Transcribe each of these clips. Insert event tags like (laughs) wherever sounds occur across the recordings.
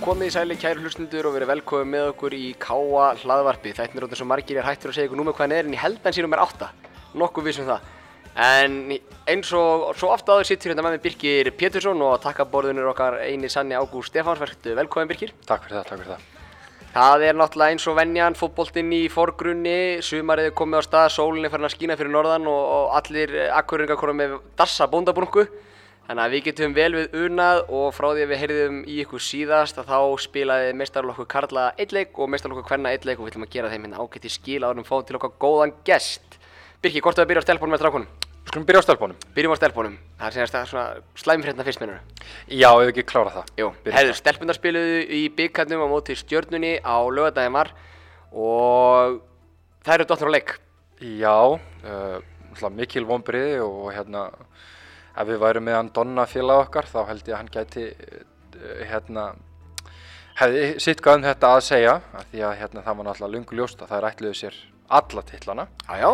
komið í sæli kæru hlustundur og verið velkomið með okkur í Káa hlaðvarpi. Þetta er náttúrulega svo margir er hættur að segja ykkur númer hvað hann er en ég held að hann sé nummer 8. Nokkuð vissum það. En eins og svo ofta áður sittur hérna með mig Birkir Pétursson og takkaborðunur okkar eini sanni Ágúst Stefáns. Verður velkomið Birkir. Takk fyrir það, takk fyrir það. Það er náttúrulega eins og venjan, fótboltinn í forgrunni, sumarið er komið á stað, sólinn er farin að skína fyrir norðan og, og allir akkuringar komið með dassa bóndabrungu. Þannig að við getum vel við unað og frá því að við heyrðum í ykkur síðast að þá spilaði meistarlokku Karla eitt leik og meistarlokku Kvenna eitt leik og við ætlum að gera þeim hérna ágætt í skil áður um fáum til okkar góðan gest. Birki, hvort er að byrja á stelpunum með strákunum? Við skulum byrja á stelpunum. Byrjum á stelpunum. Það er senast að svona slæmfrétna fyrst minnur. Já, ef við ekki klára það. Jú, hefðu stelpunar spiluðu í byggarnum á móti stjörnunni á lögadaginn var og það eru dottur á leik. Já, uh, mikil vonbriði og hérna, ef við værum með hann Donna félag okkar, þá held ég að hann gæti, uh, hérna, hefði sitt gafum þetta að segja, af því að hérna, það var náttúrulega lungu ljóst að það ætluðu sér alla titlana. Já,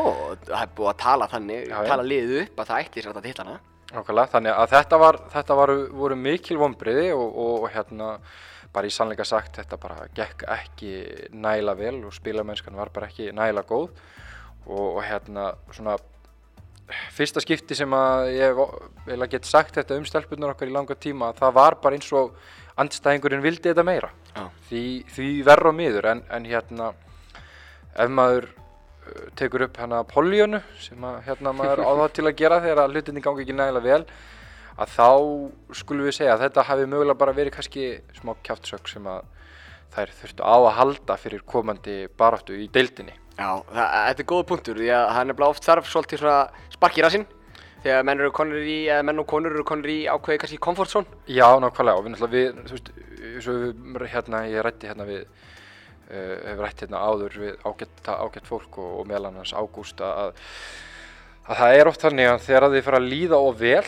það er búið að tala þannig, Já, tala liðið upp að það ætti sér þetta til hana. Nákvæmlega, þannig að þetta, var, þetta var, voru mikil vonbriði og, og, og hérna bara í sannleika sagt þetta bara gekk ekki næla vel og spilamennskan var bara ekki næla góð og, og hérna svona fyrsta skipti sem að ég vel að geta sagt þetta um stelpunar okkar í langa tíma það var bara eins og andstæðingurinn vildi þetta meira Já. því, því verra og miður en, en hérna ef maður uh, tekur upp hana poljónu sem að hérna maður á það til að gera þegar að hlutinni gangi ekki nægilega vel að þá skulum við segja að þetta hafi mögulega bara verið kannski smá kjáttsök sem að þær þurftu á að halda fyrir komandi baráttu í deildinni. Já, það, þetta er góða punktur því að það er nefnilega oft þarf svolítið svona spark í rassinn þegar menn eru konur í, eða menn og konur eru konur í ákveði kannski comfort zone. Já, nákvæmlega og við náttúrulega við, þú veist, og við, hérna, ég rætti hérna við, uh, hef rætt hérna áður við ágætt, ágætt fólk og, og meðal annars Ágúst að, að það er oft þannig að þegar þið fara að líða of vel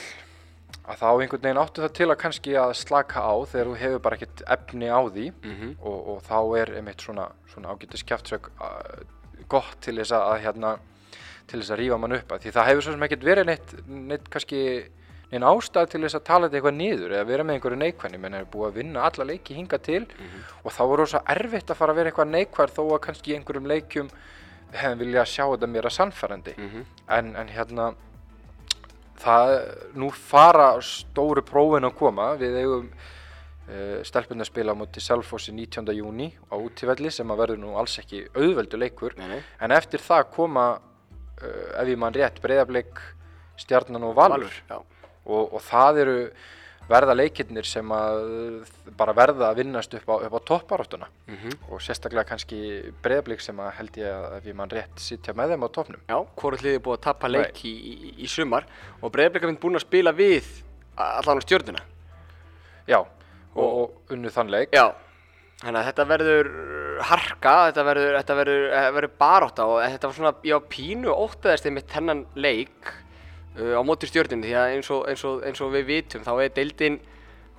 að þá einhvern veginn áttu það til að kannski að slaka á þegar þú hefur bara ekkert efni á því Mhm. og, og þá er einmitt svona, svona ágættis kjaftsök uh, gott til þess að, að hérna, til þess að rífa mann upp að því það hefur svo sem ekkert verið neitt, neitt kannski neinn ástæð til þess að tala þetta eitthvað niður eða vera með einhverju neikvæðni. Menn er búið að vinna alla leiki hinga til og þá er rosa erfitt að fara að vera eitthvað neikvæð þó að kannski einhverjum leikjum við hefum viljað sjá þetta meira sannfærandi. Mhm. en, en hérna það, nú fara stóru prófin að koma. Við eigum stelpunni að spila á móti Selfossi 19. júni á útífelli sem að verður nú alls ekki auðveldu leikur Nei, nei. en eftir það koma uh, ef ég mann rétt breyðablik stjarnan og valur. Og, og það eru verða leikirnir sem að bara verða að vinnast upp á, á topparáttuna Mhm. og sérstaklega kannski breyðablik sem að held ég að ef ég mann rétt sitja með þeim á toppnum Já, hvort liðið búið að tappa leik í, í, í sumar og Breiðablika minn búin að spila við allan á stjörnuna. Já, og, og unnu þann leik Já, þannig að þetta verður harka, þetta verður, þetta verður, þetta verður barátta og þetta var svona, já, pínu óttaðist einmitt þennan leik uh, á móti stjörnunni því að eins og, eins og, eins og við vitum þá er deildin,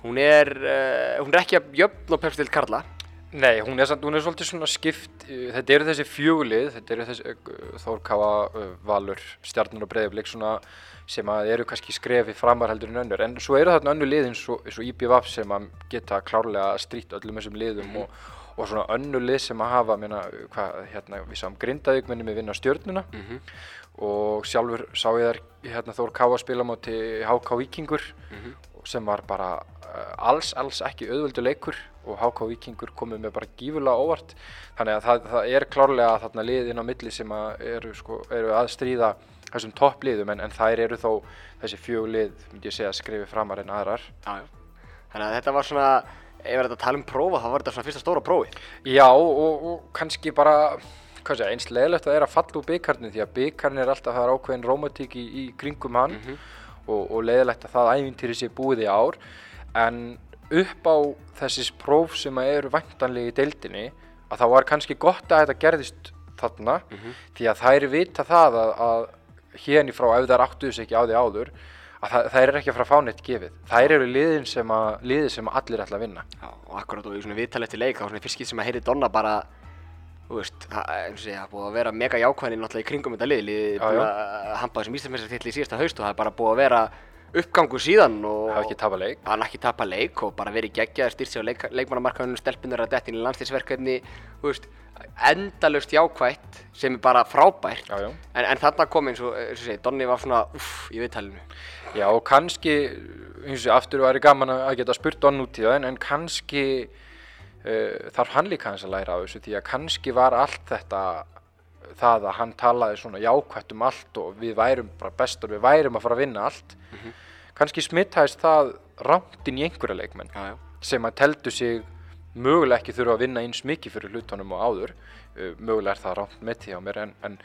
hún er, uh, hún er ekki að jöfn og pepstild Karla. Nei, hún er, hún er svolítið svona skipt, uh, þetta eru þessi fjögulið, þetta eru þessi uh, Þórkáfa, uh, Valur, Stjarnar og Breiðablik svona sem eru kannski skrefi framar heldur en önnur en svo eru þarna önnur lið eins og, IBVF sem geta klárlega strýtt öllum þessum liðum og, og svona önnur lið sem að hafa, meina, hvað, hérna, við sáum Grindavík minni með vinna stjörnuna Mhm. og sjálfur sá ég þær hérna, Þór Káa spila á móti HK Víkingur Mhm. sem var bara alls, alls ekki auðvöldu leikur og HK Víkingur komið með bara gífurlega óvart þannig að það, það er klárlega þarna lið inn á milli sem að eru, sko, eru að stríða þessum toppliðum en, en þær eru þó þessi fjöglið, myndi ég segja, skrifi framar en aðrar Já. Þannig að þetta var svona, ef við erum að tala um prófa, þá var þetta svona fyrsta stóra prófið. Já og, og kannski bara segja, eins leðilegt að það er að falla úr byggarnir því að byggarnir er alltaf það er ákveðin rómatík í, í kringum hann og, og leðilegt að það ævintýri sé búið í ár en upp á þessis próf sem eru væntanlega í deildinni að það var kannski gott að þetta gerðist þarna því að þær vita það að, að hérni frá ef þær áttuðu sig ekki á því áður að það, þær eru ekki að fara að fá neitt gefið. Þær eru liðin sem að, liðið sem allir ætla að vinna. Já, og akkurat og í svona viðtal eftir leik, þá var svona fyrst skýtt sem að heyri Donna bara, þú veist, það eins og segja, búið að vera mega jákvæðin náttúrulega í kringum þetta lið, liðið búið að hampa þessum íslensmessar í síðasta haust og það er bara búið að vera uppgangur síðan og hann ekki tapa leik. Og bara verið geggjaður styrst sér á leik, leikmannamarkaðunum stelpunir að dettin í veist, endalust jákvætt sem er bara frábært. Já, já. en, en þarna kom eins og, eins og segi, Donni var svona uff, í viðtalinu. Já, og kannski, eins og aftur væri gaman að geta spurt Don út í það, en, en kannski uh, þarf hann líka hans að læra á þessu, því að kannski var allt þetta það að hann talaði svona jákvætt um allt og við værum bara bestur, við værum að fara að vinna allt. Kannski smittæðist það rámt inn í einhverja leikmenn já, já. sem að teldu sig mögulega ekki þurfa að vinna eins mikið fyrir hlutunum og áður mögulega er það rámt með því á mér en, en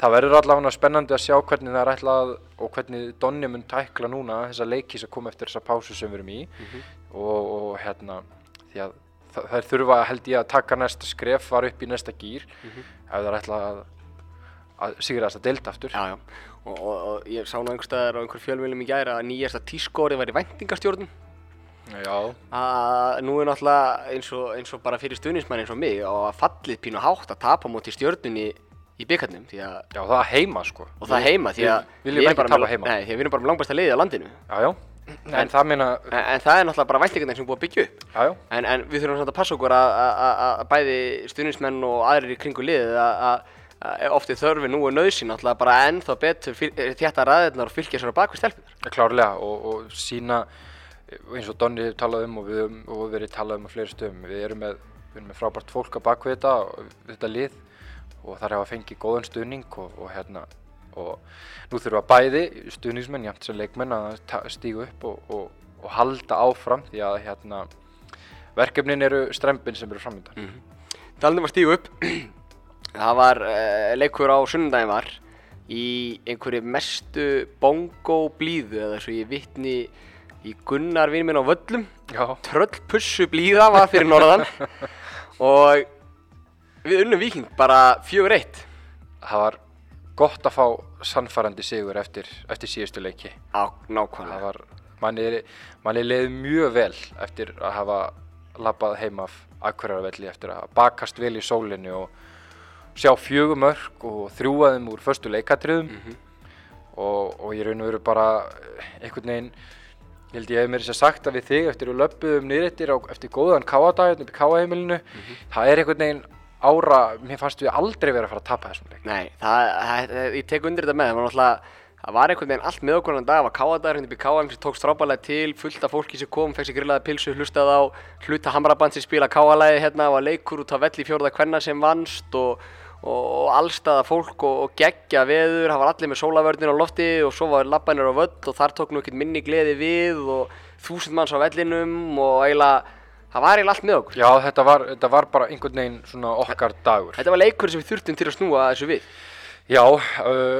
það verður allavega spennandi að sjá hvernig það er ætlað og hvernig Donni mun tækla núna þessa leiki sem kom eftir þessa pásu sem við erum í og, og hérna því að þær þurfa held ég að taka næsta skref, fara upp í næsta gýr ef það er ætlað að, að sigra þessa deild aftur. Já, já, og, og, og ég sá nú einhver staðar á einhver fjölmjölum í gæri að nýjasta tískóri væri væntingastjórnum Já, að nú er náttúrulega eins og, eins og bara fyrir stuðnismann eins og mig og að fallið pínu hátt að tapa móti stjórnunni í að, já, það heima sko. Og það heima því að Við erum bara með- heima. Nei, því að við erum bara með langbæsta liðið á landinu. Já, já, en það meina en, en það er náttúrulega bara væntingarnir sem er búið að byggja upp. Já, en, en við þurfum samt að passa okkur að, bæði stuðnismenn og aðrir í kringu liðið að, ofti þörfi nú er nöðsinn náttúrulega bara ennþá betur fyr, þétta ræðirnar og fylgja sér á bakvið stelpunar klárlega. Og, og sína eins og Donni hefur talað um og við höfum og verið talað um á fleiri stöðum við erum með, við erum með frábært fólk á bakvið þetta, og- þetta lið og þar hafa fengið góðan stuðning og, og hérna og nú þurfa bæði stuðningsmenn jæmt sem leikmenn að stíga upp og, og, og halda áfram því að hérna verkefnin eru strempin sem eru framöndan Talnum að stígu upp. (clears throat) Það var uh, leikur á sunnundaginn var í einhverju mestu bongo blíðu eða svo ég vitni í Gunnar vinn minn á völlum. Já, tröllpussu blíða var fyrir norðan. (laughs) Og við unnum viking bara fjögur eitt. Það var gott að fá sannfærandi sigur eftir, eftir síðustu leiki. Á nákvæmlega. Var, manni, manni leiði mjög vel eftir að hafa labbað heim af Akureyravelli eftir að bakast vel í sólinni og sjá fjögur mörg og þrjúaðum úr föstu leikatriðum. Og, og ég raun og veru bara einhvern veginn ég held ég hef mér þess að sagt að við þig eftir að löpuðum niðrettir á, eftir góðan káadag upp í káaheimilinu það er einhvern veginn ára, mér fannst við aldrei vera að fara að tapa þessum leik. Nei, það, það, ég tek undir þetta með það var náttúrulega það var einhvern veginn allt með okkur en dag það var káadagur hérna í káam sem tókst frábælega til fullt af fólki sem kom, fekk sér grillaði pilsu hlustað á hluta hamraband sem spila káalæði hérna var leikur út á velli fjórða kvenna sem vannst og, og, og allstaða fólk og, og geggja veður það var allir með sólavörnir á lofti og svo var labbanir á völl og þar tók nú ekkert minni gleði við og þúsund manns á vellinum og eiginlega það var eiginlega allt með okkur. Já, þetta var, þetta var bara einhvern veginn svona okkar dagur. Þetta var leikur sem við þurftum til að snúa þessu við. Já, uh,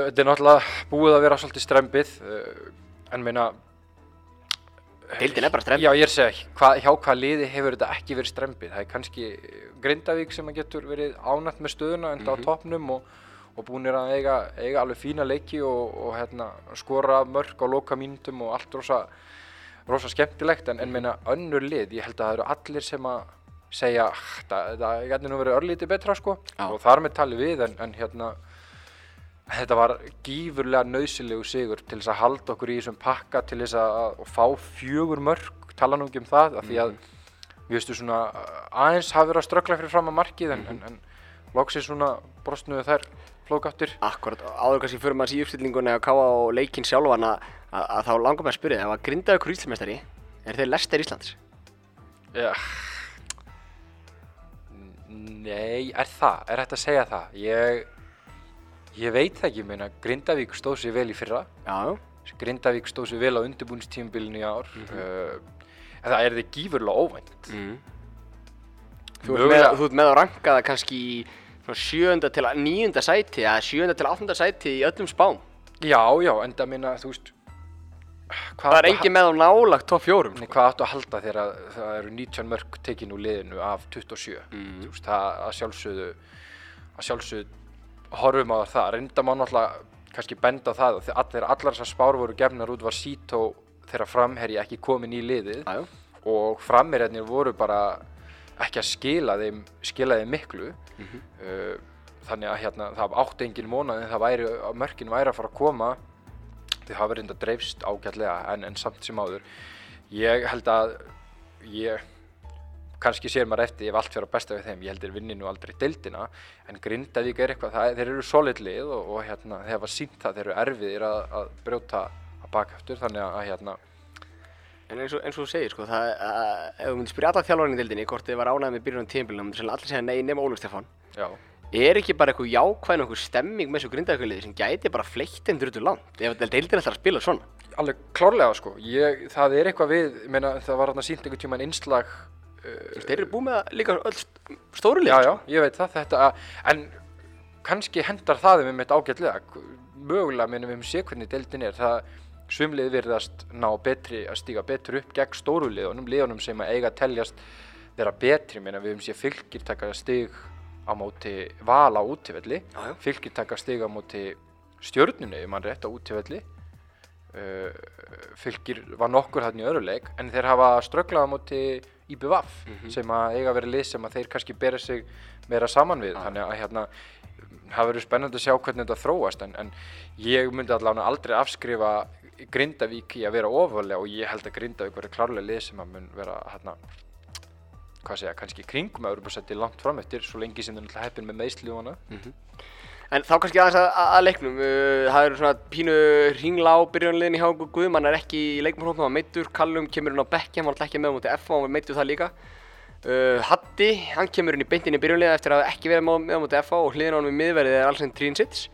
þetta er náttúrulega búið að vera svolítið strempið uh, en meina Deildin er bara stremmt Já, ég er að segja, hva, hjá hvað liði hefur þetta ekki verið strempið það er kannski Grindavík sem getur verið ánætt með stöðuna enda á toppnum og, og búinir að eiga, eiga alveg fína leiki og, og hérna, skora mörg á loka mínútum og allt rosa, rosa skemmtilegt en, en meina önnur lið, ég held að það eru allir sem að segja, "Ah, það, gæti nú verið örlítið betra sko. Já. og þar með tali við en, en hérna þetta var gífurlega nöðsilegu sigur til þess að halda okkur í þessum pakka til þess að, fá fjögur mörg tala nú ekki um það af því að við veistu svona aðeins hafa verið að ströggla fyrir fram að markið en, en, en loksins svona brostnuðu þær flóðgáttir. Akkurat, áður kannski fyrir maður í uppstillinguna að káa á leikinn sjálfan að, að, að þá langar maður að spyrja ef að grindaðu ykkur íslumestari er þeir Lester Íslands? ja. Nei, er það? Er þetta að segja það? Ég, ég veit það ekki, meina Grindavík stóð sér vel í fyrra Já, Grindavík stóð sér vel á undirbúinistímabilinu í ár uh, en það er þið gífurlega óvænt mm. þú, ert með, þú ert með að ranka það kannski svona sjöunda til að níunda sæti eða sjöunda til áttunda sæti í öllum spám Já, já, en það minna, þú veist Það er engin með á nálagt top fjórum Nei, sko. hvað áttu að halda þegar að það eru 19 mörg tekin úr liðinu af 27 Mm. veist, það að sjálfsögðu að sjálfsögðu horfum á það reynda má náttúrulega kannski benda það að þegar allar þessar spár voru gefnar út var Sító þegar framherji ekki komin í liðið já. og framherjarnir voru bara ekki að skila þeim skila þeim miklu Mhm. uh, þannig að hérna það átti engin mónað en það væri að mörkin væri að fara að koma þið hafa reynda dreifst ágætlega en, en samt sem áður. Ég held að ég kannski sér maður eftir ef allt fyrir að besta við þeim. Ég held þeir vinni nú aldrei deildina en Grindavík er eitthvað, það, þeir eru solid lið og, og hérna, þeir hafa sínt það þeir eru erfiðir að, að brjóta að baka eftir þannig að hérna. En eins og, eins og þú segir, sko, það, að, ef þú myndir spyrja alla þjálfarinn í dildinni hvort þið var ánægð með byrjunum tímbilina, myndir allir segja nei nema Ólaf Stefán. já, Er ekki bara eitthvað jákvæðin og eitthvað stemming með þessu grindaðkvöliði sem gæti bara fleitt enn drutu langt? Ef deildin ætlar að spila svona? alveg klárlega sko. Ég, það er eitthvað við, meina það var hérna sínt einhvern tíman innslag Þú veist, þeir eru búið með líka öll st- stóru lið, já, sko. já, ég veit það, þetta en kannski hendar það um þetta ágætlega. Mögulega minnum við um sé hvernig deildin er. Það svumlið virðast ná betri að stíga betur upp gegn stóru liðunum liðunum sem að eiga að teljast vera betri, minna við um sé fylgir taka stig á móti val á já. fylgir taka stig á móti stjörnunni, ef mann rétt á útivelli. Uh, fylgir var nokkur hann í öðru leik en þeir hafa strögglað á móti IBVF sem að eiga að vera lið sem að þeir kannski bera sig meira saman við. Þannig að hérna það verður spennandi að sjá hvernig þetta þróast en, en ég myndi allavega aldrei afskrifa Grindavík í að vera ofalega og ég held að Grindavík verður klárlega lið sem að mun vera hérna hvað segja, kannski í kringum að Europasætti langt fram eftir svo lengi sem þau náttúrulega heppin með meðsli og hana En þá kannski aðeins að, að, leiknum, uh, það eru svona pínu ringla á byrjunarliðin í Háku Guðmann er ekki í leikmannhóknum, hann var meittur, Callum kemur inn á bekki, hann var alltaf ekki með móti F, hann var meittur það líka. Uh, Hatti, hann kemur inn í beintinni byrjunarliða eftir að ekki vera með, móti F og hliðin á hann við miðverðið er alls enn Trínsits.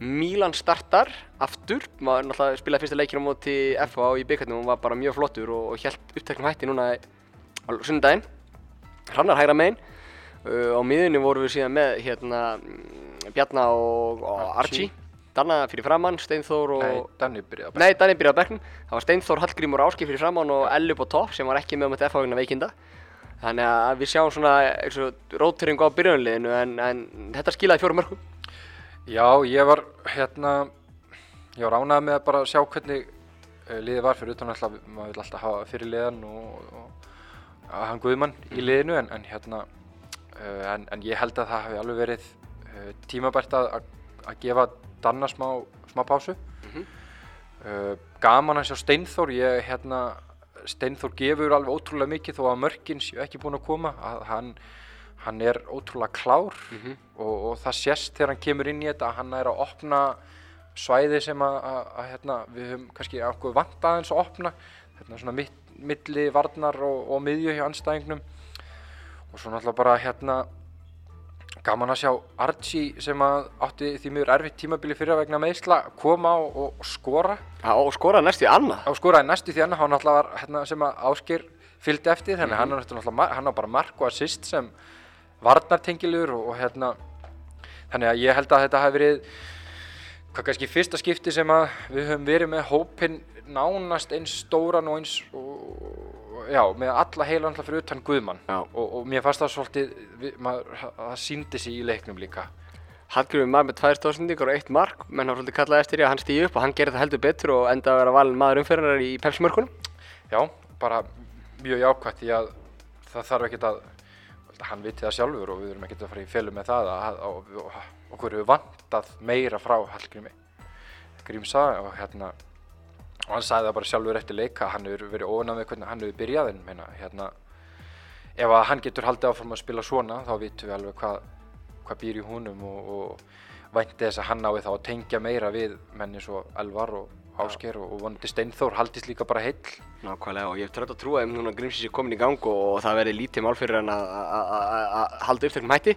Milan startar aftur, maður náttúrulega spilaði fyrsta leikinn á móti F í byggarnum og var bara mjög flottur og, og held uppteknum hætti núna á sunnudaginn. Hrannar hægra megin. Uh, á miðunni vorum við síðan með hérna Bjarna og, og Archie. Danna fyrir framann, Steinþór og Nei, Danni byrjaði Nei, Danni byrjaði á bekknum. Það var Steinþór, Hallgrímur og Áskip fyrir framann og Elli upp á topp sem var ekki með um þetta F-hagina veikinda. Þannig að við sjáum svona eins og róteringu á byrjunliðinu en, en þetta skilaði fjórum mörgum Já, ég var hérna ég var ánægð með að bara sjá hvernig uh, liðið var fyrir utan alltaf maður vil alltaf hafa fyrir liðan og, og hann Guðmann í liðinu en, en hérna uh, en, en ég held að það hafi alveg verið uh, tímabært að, að, gefa Danna smá, smá pásu Mhm. uh, gaman að sjá Steinþór ég hérna Steinþór gefur alveg ótrúlega mikið þó að mörkin séu ekki búin að koma að hann hann er ótrúlega klár Mhm. og, og það sést þegar hann kemur inn í þetta að hann er að opna svæði sem að, að, að hérna, við höfum kannski okkur vant aðeins að opna hérna, svona mitt, milli varnar og, og miðju hjá anstæðingnum og svo náttúrulega bara hérna gaman að sjá Archie sem að átti því mjög erfitt tímabili fyrir vegna meðsla koma og, og skora. Já, og skoraði næstu í annað. Og skoraði næstu því hann hann náttúrulega var hérna, sem að Ásker fylgdi eftir. Þannig hann, er náttúrulega, mar- hann á bara mark og assist sem varnartengilur og, og hérna þannig að ég held að þetta hafi verið hvað kannski fyrsta skipti sem að við höfum verið með hópinn nánast eins stóran og eins og, já, með alla heila alltaf fyrir utan Guðmann. Og, og mér fannst það svolítið við, maður, það síndi sig í leiknum líka. Hallgrímur maður með tvær stóðsendingar og eitt mark menn hann svolítið kallaði eftir í að hann stíði upp og hann gerði það heldur betur og enda að vera valin maður umferðar í Pepsi-mörkunum. Já, bara mjög jákvætt því að það þarf ekkert að hann viti það sjálfur og við erum ekkert að fara í fjölu með það að, að, að, að okkur hefur vantað meira frá Hallgrími. Grímsa og hérna og hann sagði það bara sjálfur eftir leika hann hefur verið ónað með hvernig hann hefur byrjað en meina, hérna, ef að hann getur haldið áfram að spila svona þá vitum við alveg hvað hvað býr í húnum og, og vænti þess að hann nái þá að tengja meira við menni svo Elvar og Ásker og, og vonandi Steinþór haldist líka bara heill. Nákvæmlega og ég hef trönd að trúa ef núna Grímsins er komin í gang og það verði lítið mál fyrir hann að- halda upptökum hætti.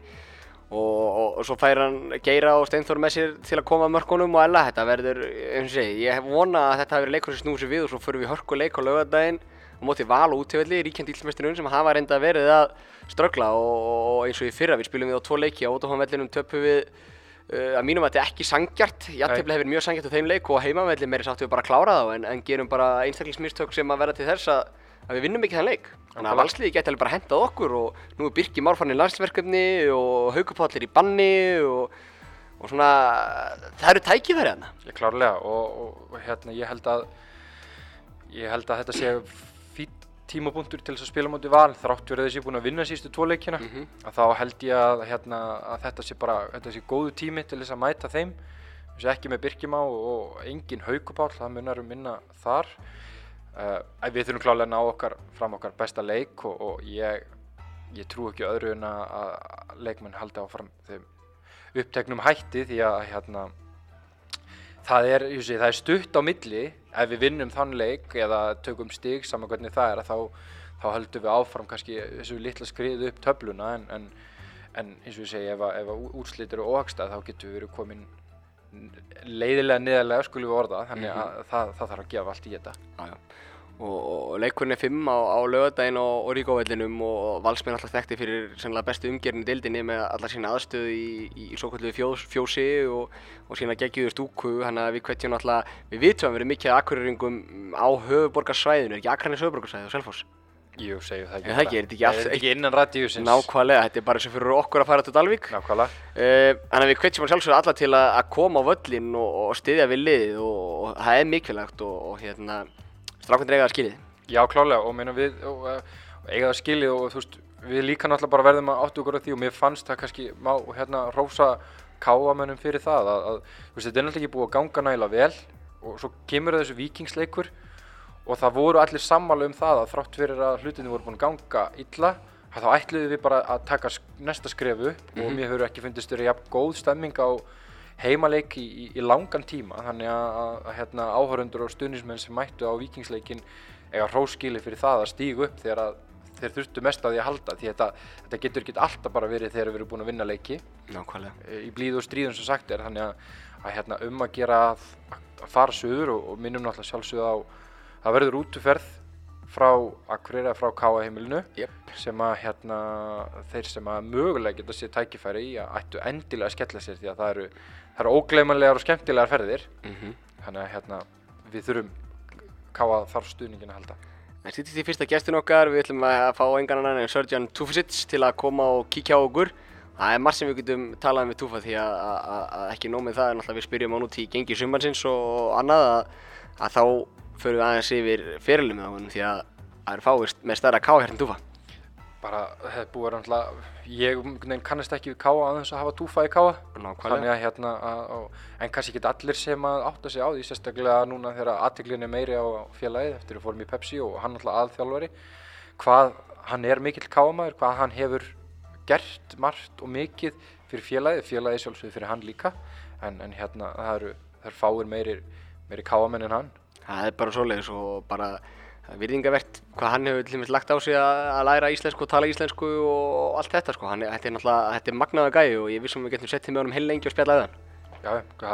Og, og, og svo fær hann Geira og Steinþór með sér til að koma mörkunum og ella þetta verður, eins og segi, ég hef vona að þetta hafi verið leikur sem snúið sér við og svo förum við hörku leik á laugardaginn á móti val og útífelli, ríkjandi íllmesturinn sem hafa reynda verið að ströggla og, og eins og í fyrra við spilum við á tvo leiki á Ótafánvellinum töpu við uh, að mínum að þetta er ekki sangjart jafntefli hefur mjög sangjart á þeim leik og heimavelli. Meiri sáttu við bara að klára þá en, en gerum bara einstaklingsmistök sem að verða til þess að, að við vinnum ekki þann leik. Þannig að valsliði geti alveg bara hendað okkur og nú er Birki Márfann í landsverkefni og Haukupallir í banni og, og svona það eru tækifæri hana Ég klárlega og, og, hérna ég held að ég held að þetta sé tímapunktur til þess að spila móti val þrátt verið þessi búin að vinna sístu tvo leikina að þá held ég að, hérna, að þetta sé bara þetta sé góðu tími til þess að mæta þeim. Þessi ekki með Birkimá og engin Haukupál, það munar um minna þar. Uh, við þurfum klálega að ná okkar fram okkar besta leik og, og ég, ég trú ekki öðru en að, að leikmenn haldi áfram þeim uppteknum hætti því að hérna það er, sé, það er stutt á milli. Ef við vinnum þann leik eða tökum stig saman hvernig það er þá, þá höldum við áfram kannski þessu litla skriðu upp töfluna. En, en, en eins og ég segi ef, ef úrslit eru óhagstað þá getum við verið komin leiðilega niðarlega skulum við orða þannig að mm -hmm. það, það þarf að gefa allt í þetta. Ah, og, og leikurinn er 5 á, á lögadaginn og, og Ríkóvellinum og valsmenn alltaf þekkti fyrir sennilega bestu umgerðin í dildinni með allar sína aðstöðu í, í, í svo kvöldu fjós, fjósi og, og sína geggiður stúku hann að við hvetjum alltaf, við vitum erum mikið akkurýringum á höfuborgarsvæðinu, er ekki Akranis höfuborgarsvæði á Selfoss? Jú, segjum það ekki. Það ekki, er þetta ekki allt? Það er ekki innan radíusins. Nákvæmlega, þetta er bara sem fyrir okkur að fara til Dalvík. Nákvæmlega. Uh, þannig að við hvetjum sjálfsögur alla til að, að koma á völlin og, og styðja við liðið og, og það er mikilvægt og, og hérna, strafkvæmdur eiga það skilið. Já, klálega og meina við eiga það skilið og þú veist, við líka náttúrulega bara verðum að áttu okkur á því og mér fannst það kannski má hérna rósa káamönnum fyrir það að, að þú veist, þetta er náttúrulega ekki búið að ganga nægilega vel og svo kemur þessu vikingsleikur og það voru allir sammála um það að þrátt fyrir að hlutinu voru búin að ganga illa þá ætluðum við bara að taka næsta skrefu mm -hmm. og mhm. mér hefur ekki fundist verið jafn góð stemming á heimaleik í, í, í langan tíma þannig að, að, að hérna, áhörundur og stunismenn sem mættu á vikingsleikin eiga hróskili fyrir það að stígu upp þegar að þeir þurftu mest að því að halda því þetta, þetta getur ekki alltaf bara verið þegar við erum búin að vinna leiki Nákvæmlega. í blíð og stríðum sem sagt er þannig að, að hérna, um að gera að fara söður og, og minnum náttúrulega sjálfsögða á það verður útuferð frá Akureyri eða frá Káa heimilinu yep. sem að hérna þeir sem að mögulega geta sér tækifæri í að ættu endilega að skella sér því að það eru, það eru ógleymanlegar og skemmtilegar ferðir mm -hmm. þannig að hérna við þurfum Káa þarf stuðningin að halda Það sýttist í fyrsta gestin okkar, við ætlum að fá engan annan en Sörjan Tufusits til að koma og kíkja á okkur Það er margt sem við getum talað um við Tufa því að, ekki nómið það en alltaf við spyrjum á núti í gengi sumansins og annað að, þá förum við aðeins yfir fyrirlum honum því að það er fáist með starra ká hérna túfa. Bara, það er búið að ég kannast ekki við káa að þess að hafa túfa í káa. Þannig að hérna, að, en kannski ekki allir sem að átta sig á því, sérstaklega núna þegar aðteglin er meiri á félagið eftir að fórum í Pepsi og hann alltaf aðþjálfari, hvað hann er mikill káamæður, hvað hann hefur gert margt og mikið fyrir félagið, félagið sjálfsögur fyrir hann líka, en, en hérna það eru, það eru fáir meiri, meiri káamenn en hann það er bara svoleiðis og bara virðingavert hvað hann hefur til dæmis lagt á sig að læra íslensku og tala íslensku og allt þetta sko, hann, þetta er náttúrulega, þetta er magnaða gæi og ég vissum við getum sett til með honum heil lengi og spjalla eðan. Já,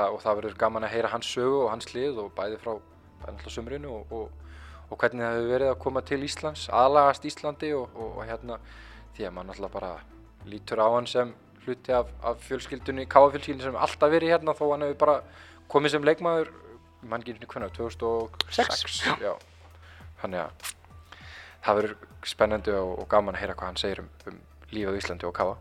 og það verður gaman að heyra hans sögu og hans lið og bæði frá alltaf sumrinu og, og, og hvernig það hefur verið að koma til Íslands, aðlagast Íslandi og, og hérna, því að mann alltaf bara lítur á hann sem hluti af, af fjölskyldunni, káafjölskyldunni sem alltaf verið hérna þó hann hefur bara komið sem leikmaður manngirinu hvernig, 2006 já. já, þannig að það verður spennandi og, og gaman að heyra hvað hann segir um, um lífið á Íslandi og Káa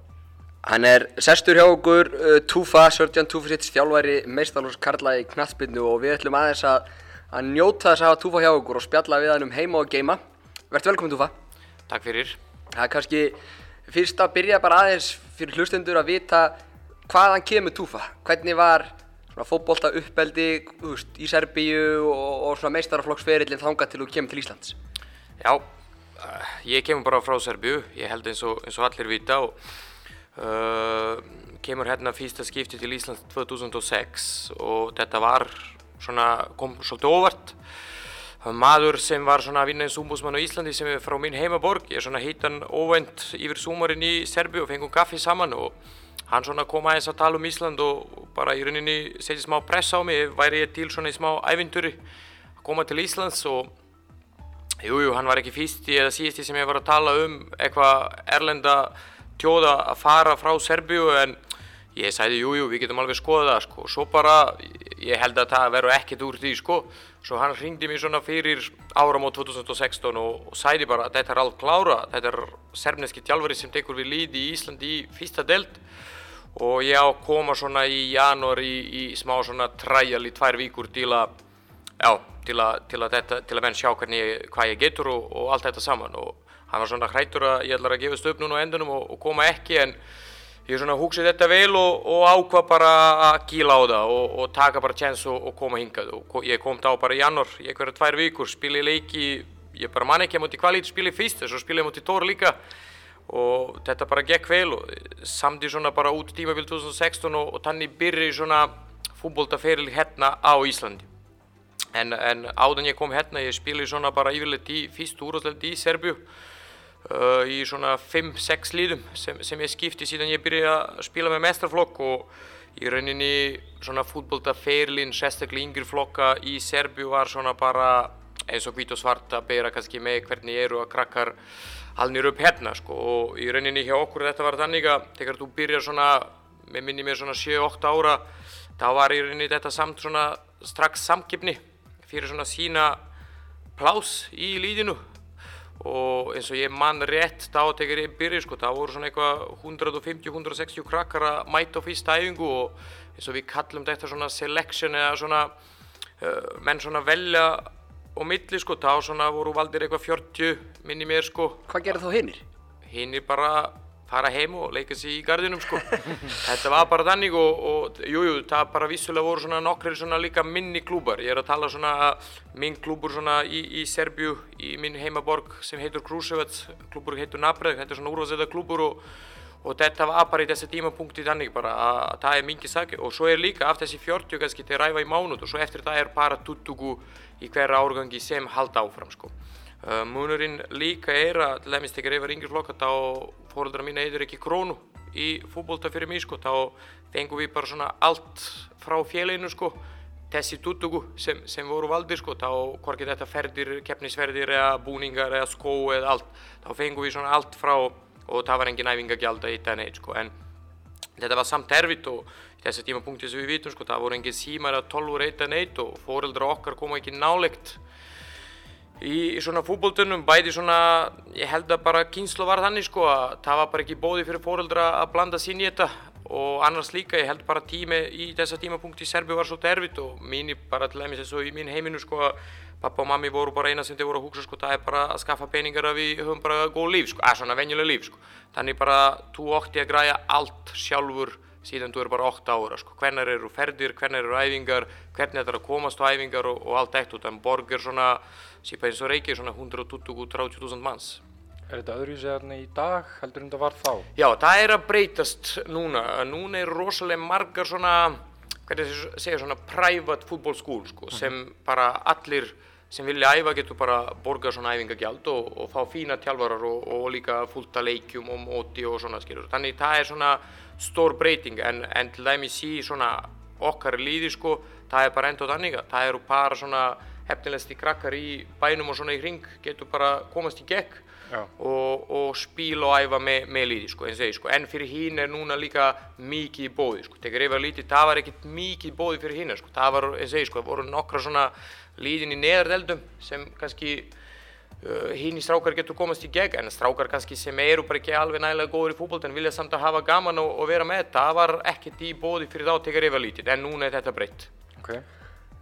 Hann er sestur hjá okkur uh, Túfa, Sörjan Túfusits þjálfæri meistarlós Karla í knatsbyrnu og við ætlum aðeins að, að njóta þess að hafa Túfa hjá okkur og spjalla við hann um heima og geima. Verður velkominn Túfa Takk fyrir. Það er kannski fyrst að byrja bara aðeins fyrir hlustendur að vita hvaðan kemur Túfa, hvernig var fótbolta uppeldi veist, í Serbíu og, og meistaraflokksferillin þangað til þú kemur til Íslands? Já, uh, ég kemur bara frá Serbíu, ég held eins og, eins og allir vita og uh, kemur hérna fyrsta skipti til Íslands 2006 og þetta var svona, kom svolítið óvart. Maður sem var svona að vinna eins umbúsmann á Íslandi sem er frá mín heimaborg, ég svona heitan óvænt yfir súmarinn í Serbíu og fengum kaffi saman og hann svona kom aðeins að tala um Ísland og bara í rauninni setja smá pressa á mig, væri ég til svona í smá ævinduri að koma til Íslands og jújú, jú, hann var ekki fyrsti eða síðasti sem ég var að tala um eitthvað erlenda tjóða að fara frá Serbíu en ég sæði jújú, jú, við getum alveg skoðað það sko. Og svo bara, ég held að það verður ekkert úr því sko. Svo hann ringdi mér svona fyrir áramót 2016 og, og sæði bara þetta er allt klára, þetta er serbneski tjálfari sem tekur við líði í Íslandi í fyrsta delt og ég á að koma svona í janúar í, í smá svona træjal í tvær víkur til að já, til að, til að þetta, til að menn sjá hvernig hvað ég getur og, og allt þetta saman. Og hann var svona hrættur að ég ætlar að gefast upp núna á endunum og, og koma ekki en ég svona hugsaði þetta vel og, og ákvað bara að gíla á það og, og taka bara chance og, og koma hingað. Og ég kom þá bara í janúar, ég hverja tvær vikur, spili leiki, ég bara man ekki að múti kvalit spili fyrst, þess að spili múti Tór líka og þetta bara gekk vel og samdi svona bara út tímabil 2016 og, og þannig byrja svona fútboltaferil hérna á Íslandi. En, en áðan ég kom hérna, ég spili svona bara yfirleitt í fyrstu úrvarsleiti í Serbíu uh, í svona 5-6 líðum sem, sem ég skipti síðan ég byrjaði að spila með mestrarflokk og í rauninni svona fútboltaferilin, sérstaklega yngri flokka í Serbíu var svona bara eins og hvít og svart að bera kannski með hvernig eru að krakkar halnir upp hérna sko og í rauninni hjá okkur þetta var þannig að þegar þú byrjar svona, með minni mér svona 7-8 ára þá var í rauninni þetta samt svona strax samkipni fyrir svona sína plás í líðinu og eins og ég man rétt þá þegar ég byrja sko, þá voru svona eitthvað 150-160 krakkar að mæta á fyrsta æfingu og eins og við kallum þetta svona selection eða svona uh, menn svona velja og milli sko, þá svona voru valdir eitthvað 40 minni mér sko Hvað gerir þá hinnir? hinn er bara fara heim og leika sér í gardinum sko. (laughs) þetta var bara þannig og, og jú, það bara vissulega voru svona nokkrir svona líka minni klúbar ég er að tala svona minn klúbur svona í, í Serbju, í minn heimaborg sem heitur Kruševac, klúbur heitur Napred þetta er svona úrvarsleita klúbur og, og þetta var bara í þessi tímapunkti þannig bara að, að það er mikið sakið og svo er líka af þessi 40 kannski til ræfa í mánuð og svo eftir það er bara tuttugu í hverja árgangi sem halda áfram sko. Uh, munurinn líka er að til dæmis þegar ég var yngri flokka þá fóreldrar mín eitthvað ekki krónu í fútbolta fyrir mig sko. Þá fengum við bara svona allt frá félaginu sko. Þessi tuttugu sem, sem voru valdir sko þá hvorki þetta ferðir, keppnisferðir eða búningar eða skó eða allt þá fengum við svona allt frá og það var engin æfingagjald að en eitt sko en þetta var samt erfitt og í þessi tímapunkti sem við vitum sko það voru engin símar að 12 úr eitt en eitt og fóreldrar okkar koma ekki nálegt í, í svona fútboltunum, bæði svona, ég held að bara kynslu var þannig sko að það var bara ekki bóði fyrir fóreldra að blanda sín í þetta. Og annars líka, ég held bara tími í þessa tímapunkti í Serbi var svolítið erfitt og mín bara til dæmis eins og í mín heiminu sko að pappa og mammi voru bara eina sem þau voru að hugsa sko það er bara að skaffa peningar að við höfum bara góð líf sko, að svona venjuleg líf sko. Þannig bara þú ótti að græja allt sjálfur síðan þú eru bara 8 ára sko, hvernig eru ferðir, hvernig eru æfingar, hvernig þetta er að komast á æfingar og, og allt eitt út, en borg er svona, sípa eins og Reykjavík, svona 120-130.000 manns. Er þetta öðruvísi þarna í dag heldur en þetta var þá? Já, það er að breytast núna, núna er rosalega margar svona, hvernig það segja, svona private football school sko, sem bara allir sem vilja æfa getur bara borgað svona æfingagjald og, og fá fína tjálfarar og, og líka fullt að leikjum og móti og svona skilur. Þannig það er svona stór breyting en, en til dæmis í svona okkar líði sko, það er bara enda þannig að það eru bara svona hefnilegsti krakkar í bænum og svona í hring getur bara komast í gegn og, og spila og æfa með, með líði sko, eins og ég sko, en fyrir hín er núna líka mikið í bóði sko, þegar ég var lítið, það var ekkert mikið í bóði fyrir hín sko, það var, eins og ég sko, voru nokkra svona líðin í neðardeldum sem kannski uh, hín í strákar getur komast í gegn, en strákar kannski sem eru bara ekki alveg nægilega góður í fútbolt en vilja samt að hafa gaman og, og vera með, það var ekkert í bóði fyrir þá þegar ég var lítið, en núna er þetta breytt. Ok.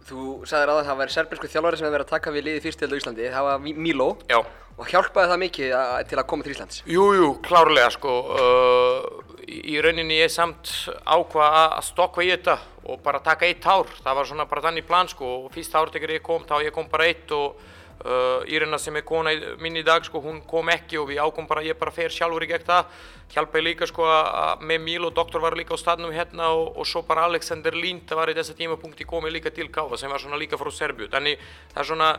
Þú sagðir að það væri serbísku þjálfari sem hefur verið að taka við liði fyrst til á Íslandi, það var Mi- Milo Já. og hjálpaði það mikið að, til að koma til Íslands. Jú, jú, klárlega sko, uh, í rauninni ég samt ákvað að stokka í þetta og bara taka eitt ár, það var svona bara þannig plan sko og fyrst ár þegar ég kom, þá ég kom bara eitt og uh, Írena sem er kona mín í dag sko, hún kom ekki og við ákom bara, ég bara fer sjálfur í gegn það, hjálpaði líka sko að með Míl og doktor var líka á staðnum hérna og, og svo bara Alexander Lind, var í þessa tímapunkti komið líka til Káfa sem var svona líka frá Serbíu, þannig það er svona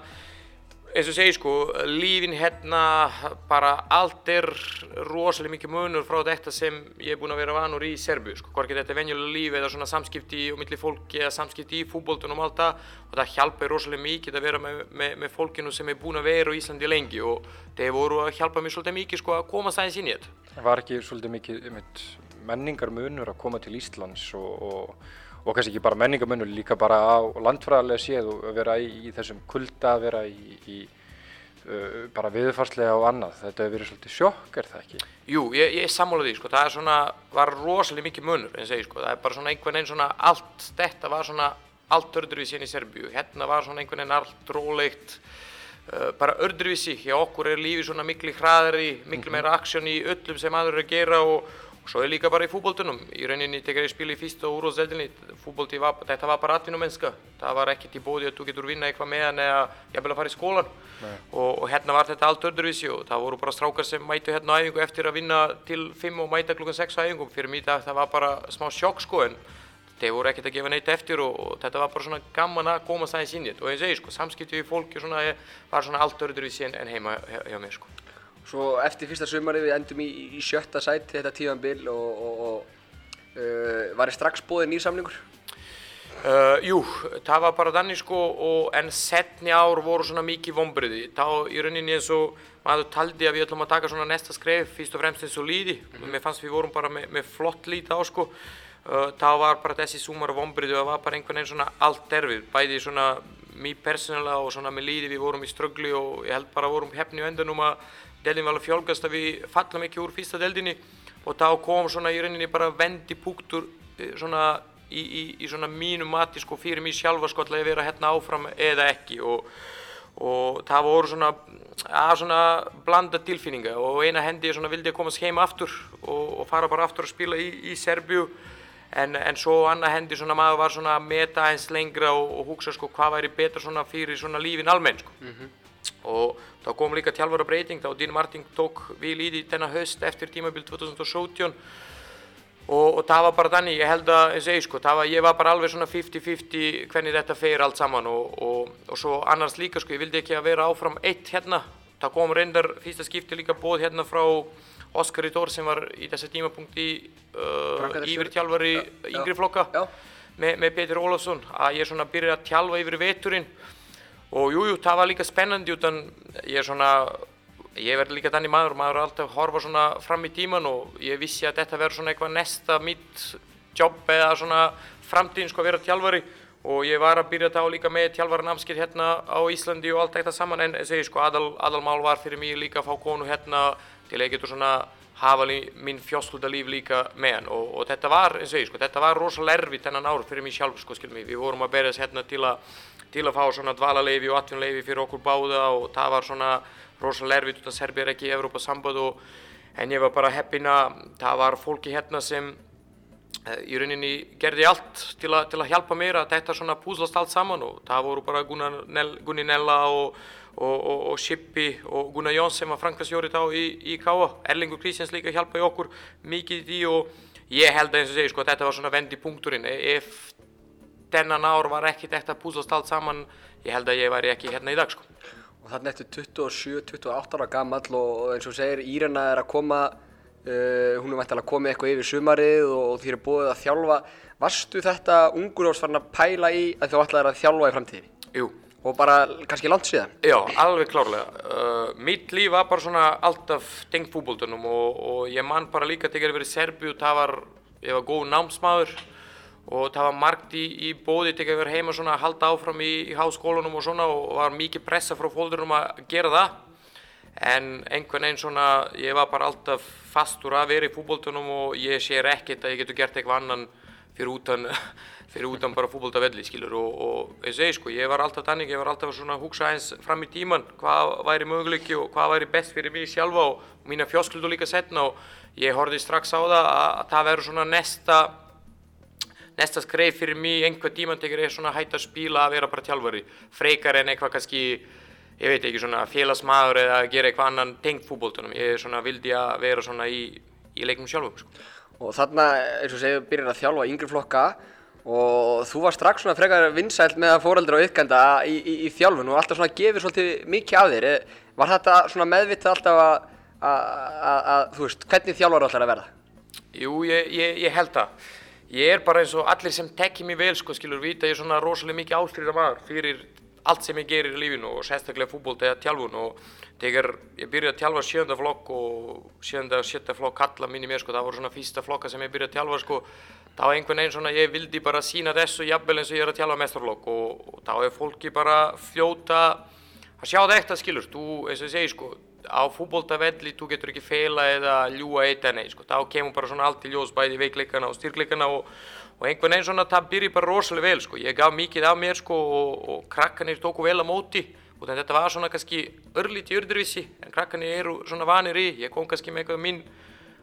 eins og segi sko, lífin hérna bara allt er rosalega mikið munur frá þetta sem ég er búinn að vera vanur í Serbíu sko, hvorki þetta er venjulega líf eða svona samskipti á milli fólki eða samskipti í fútboltunum og allt það. Og það hjálpa rosalega mikið að vera með, með, með fólkinu sem er búinn að vera á Íslandi lengi. Og þeir voru að hjálpa mér svolítið mikið sko að koma sæðins inn í þetta. Var ekki svolítið mikið menningar munur að koma til Íslands og, og, og kannski ekki bara menningar munur, líka bara á landfræðarlega séð og að vera í, í þessum kulda, vera í, í uh, bara viðfarslega og annað. Þetta hefur verið svolítið sjokk, er það ekki? Jú, ég, ég sammála því, sko, það er svona, var rosalega mikið munur, eins og ég, sko, það er bara svona einhvern veginn svona, allt þetta var svona, allt öðruvísi hérna í Serbíu, hérna var svona einhvern veginn allt rólegt, uh, bara öðruvísi, hjá okkur er lífið svona miklu hraðari, miklu meira aksjón í öllum sem aður eru að gera og, svo er líka bara í fútboltunum, í rauninni þegar ég spila í fyrsta úrvalsdeildinni, fútbolti var, þetta var bara atvinnumennska, það var ekkert í bóði að þú getur vinna eitthvað með hann eða jafnvel að fara í skólan og, og hérna var þetta allt öðruvísi og það voru bara strákar sem mætu hérna á æfingu eftir að vinna til 5 og mæta klukkan 6 á æfingum, fyrir mig það, það var bara smá sjokk sko en þeir voru ekkert að gefa neitt eftir og, og þetta var bara svona gaman að koma aðeins inn í þetta. Og eins og ég sko, samskipti við fólki svona, var svona allt öðruvísi en, heima hjá mér sko. Svo eftir fyrsta sumarið við endum í, í sjötta sæti þetta tíðanbíl og, og, og uh, var þið strax bóðið nýrsamlingur? Uh, jú, það var bara þannig sko og en setni ár voru svona mikið vonbriði. Þá í rauninni eins og maður taldi að við ætlum að taka svona næsta skref fyrst og fremst eins og líði. Mm -hmm. Mér fannst við vorum bara með, með flott lít á sko. Uh, þá var bara þessi sumar vonbriði og það var bara einhvern veginn svona allt erfið. Bæði svona mér persónulega og svona með líði við vorum í ströggli og ég held bara vorum hefni á endanum að deildin var alveg fjálgast að við fallum ekki úr fyrsta deildinni og þá kom svona í rauninni bara vendi púktur svona í, í, í svona mínu mati sko fyrir mig sjálfa sko að vera hérna áfram eða ekki. Og, og það voru svona að svona blanda tilfinninga og eina hendi svona vildi ég komast heim aftur og, og fara bara aftur að spila í, í Serbíu. En, en svo annað hendi svona maður var svona að meta eins lengra og, og hugsa sko hvað væri betra svona fyrir svona lífin almenn sko. Mm -hmm og þá kom líka tjálfara breyting þá Dín Martin tók í því þennan höst eftir tímabil 2017 og, og það var bara þannig, ég held að ég sko, var, ég var bara alveg svona 50-50 hvernig þetta fer allt saman og, og, og svo annars líka sko, ég vildi ekki að vera áfram eitt hérna, það kom reyndar fyrsta skipti líka bóð hérna frá Óskar Rítor sem var í þessi tímapunkti uh, yfir tjálfari yngri flokka með, með Petur Ólafsson. Að ég svona byrjaði að tjálfa yfir veturinn og jújú, jú, það var líka spennandi utan ég er svona ég verði líka þannig maður, maður er alltaf að horfa svona fram í tíman og ég vissi að þetta verður svona eitthvað nesta mitt jobb eða svona framtíðin sko að vera tjálfari og ég var að byrja þá líka með tjálfaranamskið hérna á Íslandi og allt þetta saman. En segi sko aðal, aðalmál var fyrir mig líka að fá konu hérna til að ég getur svona hafa minn fjóslutalíf líka með hann og, og þetta var, eins og ég sko, þetta var rosalega erfitt þennan ár fyrir mig sjálf sko, skil mig, við vorum að berjast hérna til að til að fá svona dvalaleifi og atvinnuleifi fyrir okkur báða og það var svona rosalega erfitt út af Serbia er ekki í Európa samband og en ég var bara heppin að það var fólki hérna sem uh, í rauninni gerði allt til, a, til að hjálpa mér að þetta svona púslast allt saman og það voru bara Gunni Nella og, og, og, og Shippi og Gunnar Jóns sem var frankastjórið á í, í K.A. Erlingur Kristjáns líka hjálpaði okkur mikið í því og ég held að eins og segi sko þetta var svona vendi punkturinn ef þennan ár var ekki þetta púslast allt saman, ég held að ég væri ekki hérna í dag sko. Og þannig eftir 27-28 ára gammal og eins og segir Írena er að koma, uh, hún er mættilega að koma eitthvað yfir sumarið og, og þér er búið að þjálfa. Varstu þetta ungur árs farin að pæla í að þú ætlaði að þjálfa í framtíðinni? Jú. Og bara kannski langt síðan? Já, alveg klárlega. Uh, mitt líf var bara svona alltaf tengt fútbóltunum og, og ég man bara líka þegar ég verið í Serbíu, það var, ég var góð námsmaður og það var margt í, í bóði til að vera heima svona að halda áfram í, í háskólanum og svona og var mikið pressa frá fólkurum að gera það. En einhvern veginn svona ég var bara alltaf fastur að vera í fútbóltunum og ég sér ekkert að ég getur gert eitthvað annan fyrir utan, (laughs) fyrir utan bara fútbóltavelli skilur. Og, og ég sko ég var alltaf tannig, ég var alltaf svona að hugsa eins fram í tíman hvað væri möguleiki og hvað væri best fyrir mig sjálfa og mína fjóskildu líka setna og ég horfið strax á það að, að það verður svona nesta næsta skreif fyrir mig einhver tíman tekur ég svona hægt að spila að vera bara tjálfari frekar en eitthvað kannski ég veit ekki svona félagsmaður eða gera eitthvað annan tengt fútbóltunum ég er svona vildi að vera svona í, í leiknum sjálfum sko. og þarna eins og segju byrjar að þjálfa yngri flokka. Og þú var strax svona frekar vinsælt með að fóreldur á ykkanda í, í, í þjálfun og alltaf svona gefur svolítið mikið af þér. Var þetta svona meðvitað alltaf að, að, að, að þú veist hvernig þjálfar ætlar að verða? Jú, ég, ég, ég held það ég er bara eins og allir sem tekki mér vel sko skilur vita ég er svona rosalega mikið ástriða maður fyrir allt sem ég gerir í lífinu og sérstaklega fútból eða tjálfun og þegar ég byrjaði að tjálfa sjönda flokk og sjönda og sjötta flokk kalla minni mér sko það voru svona fyrsta flokka sem ég byrjaði að tjálfa sko. Þá einhvern veginn svona ég vildi bara sína þessu jafnvel eins og ég er að tjálfa mestarflokk og, og þá er fólki bara fljóta að sjá þetta skilur þú eins og ég segi sko á fútbóltavelli þú getur ekki feila eða ljúa eitt en eitt sko. þá kemur bara svona allt í ljós bæði veikleikana og styrkleikana og, og einhvern veginn svona það byrjir bara rosalega vel sko. ég gaf mikið af mér sko og, og krakkanir tóku vel á móti og þetta var svona kannski örlíti örðurvísi en krakkanir eru svona vanir í ég kom kannski með eitthvað minn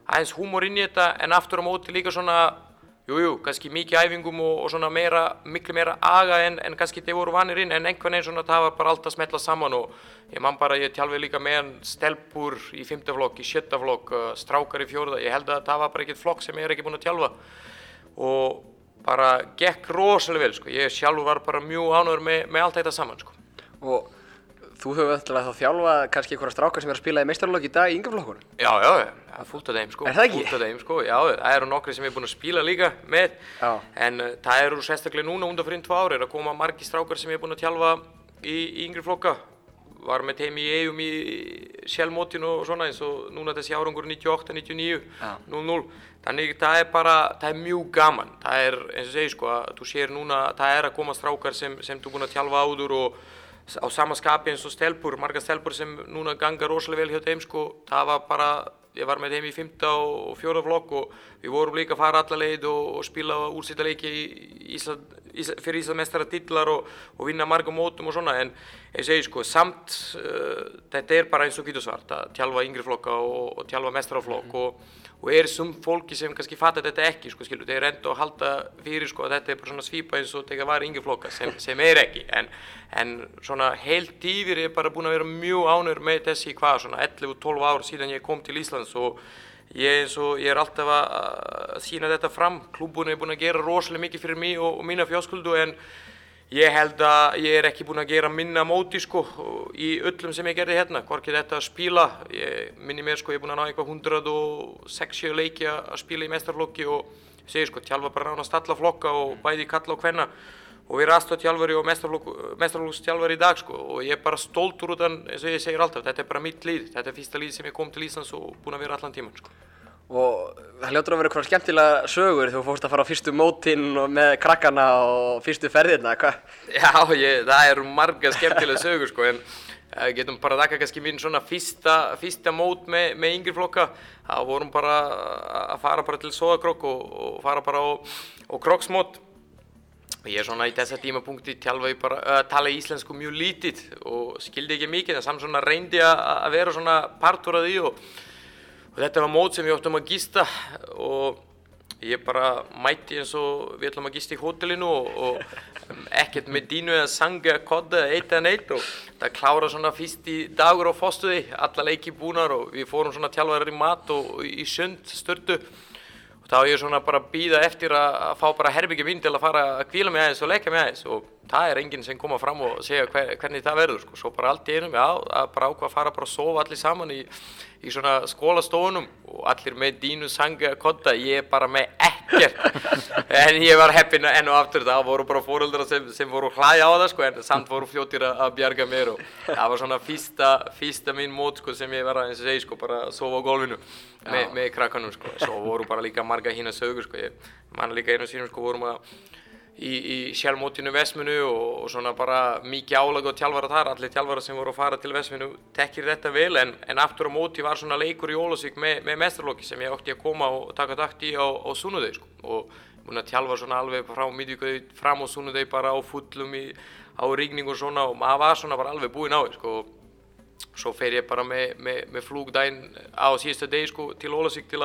aðeins húmor inn í þetta en aftur á móti líka svona Jújú, jú, kannski mikið æfingum og, og svona meira, miklu meira aga en, en kannski þeir voru vanir inn en einhvern veginn svona það var bara alltaf smetla saman og ég man bara, ég tjálfi líka með hann stelpur í fymta flokk, í sjötta flokk, uh, strákar í fjórða, ég held að það var bara ekkert flokk sem ég er ekki búinn að tjálfa. Og bara gekk rosalega vel sko, ég sjálfur var bara mjög ánöður með, með allt þetta saman sko. Og þú hefur alltaf þá þjálfað kannski einhverja strákar sem er að spila í meistarlokk í dag í yngjaflokkunum? Já, já, það er fullt af þeim sko. Er það ekki? Fullt af þeim sko, já, það eru nokkri sem er búinn að spila líka með, Já. en uh, það eru sérstaklega núna undan fyrir tvö ári, er að koma margi strákar sem er búinn að tjálfa í, í yngri flokka, var með þeim í eigum í sjálfmótinu og svona eins og núna þessi árangur 98, 99, Já. 00, þannig það er bara, það er mjög gaman, það er eins og segir sko að þú sér núna, það er að koma strákar sem, sem þú búinn að tjálfa áður og á sama skapi eins og stelpur, marga stelpur sem núna ganga rosalega vel hjá þeim sko, það var bara, ég var með þeim í fymta og fjóra flokk og við vorum líka að fara alla leið og, og spila úrstættaleiki Ísland, Ísland, fyrir Íslandmestara titlar og, og vinna marga mótum og svona. En ég segi sko, samt uh, þetta er bara eins og getur svart að tjálfa yngri flokka og, og tjálfa mestrarflokk og, og er sum fólki sem kannski fattar þetta ekki sko, skilu, þeir enda að halda fyrir sko að þetta er bara svona svipa eins og þetta var yngri flokka sem, (laughs) sem er ekki. En, en svona heilt yfir er bara búin að vera mjög ánur með þessi hvað svona 11-12 ár síðan ég kom til Íslands og ég, og, ég er alltaf að sína þetta fram. Klúbun er búin að gera rosalega mikið fyrir mig og, og mína fjáskuldu en Ég held að ég er ekki búinn að gera minna móti sko í öllum sem ég gerði hérna, hvorki þetta að spila, ég minni mér sko ég er búinn að ná eitthvað 160 leiki að spila í mestarflokki og ég segi sko tjálfa bara nánast alla flokka og bæði kalla og hvenna og við erum aðstofntjálfari og mestarflokkstjálfari í dag sko og ég er bara stoltur út af, eins og ég segir alltaf, þetta er bara mitt líð, þetta er fyrsta líð sem ég kom til Íslands og búinn að vera allan tíman sko. Og það hljótur að vera eitthvað skemmtilega sögur þú fórst að fara á fyrstu mótinn með krakkana og fyrstu ferðirna, hvað? Já, ég, það eru marga skemmtilega sögur sko, en uh, getum bara þakka kannski mín svona fyrsta, fyrsta mót með, með yngri flokka. Það vorum bara að fara bara til Sóðakrokk og, og fara bara á, á krokksmót. Ég er svona í þessa tímapunkti tjálfa ég bara, uh, tala íslensku mjög lítið og skildi ekki mikið en samt svona reyndi að að vera svona partur af því og og þetta var mót sem ég óttum að gista og ég bara mætti eins og við ætlum að gista í hótelinu og, og ekkert með dínu eða sangi eða kodda eða eitt eða neitt og það klára svona fyrst í dagur á fóstuði, alla leiki búnar og við fórum svona tjálfarar í mat og, og í sund störtu. Og þá var ég svona bara að býða eftir að, fá bara herbyggjum inn til að fara að kvíla mig aðeins og leika mig aðeins og það er enginn sem koma fram og segja hver, hvernig það verður sko, svo bara allt í einum, já, bara ákvað að fara bara að sofa allir saman í, í svona skólastofunum og allir með dínu sanga kodda, ég er bara með ekkert. (laughs) En ég var heppin enn og aftur það voru bara fóröldra sem, sem voru hlæja á það sko en samt voru fljóttir að, bjarga mér og það var svona fyrsta, fyrsta mín mót sko sem ég var að eins og segi sko bara að sofa á gólfinu með, með krakkanum sko, svo voru bara líka marga hína sögur sko, ég man líka einu sínum sko vorum að í, í sjálfmótinu Vesminu og, og svona bara mikið álag og tjálfara þar, allir tjálfara sem voru að fara til Vesminu tekkir þetta vel en, en aftur á móti var svona leikur í Ólasvík með, með mestralokki sem ég átti að koma og taka dagt í á, á Sunnudeg sko. og múin að tjálfa svona alveg frá miðvíkuði fram á Sunnudeg bara á fullum í, á rigning og svona og maður var svona bara alveg búinn á því sko. svo fer ég bara með, með, með flugdæn á síðasta degi sko, til Ólasvík til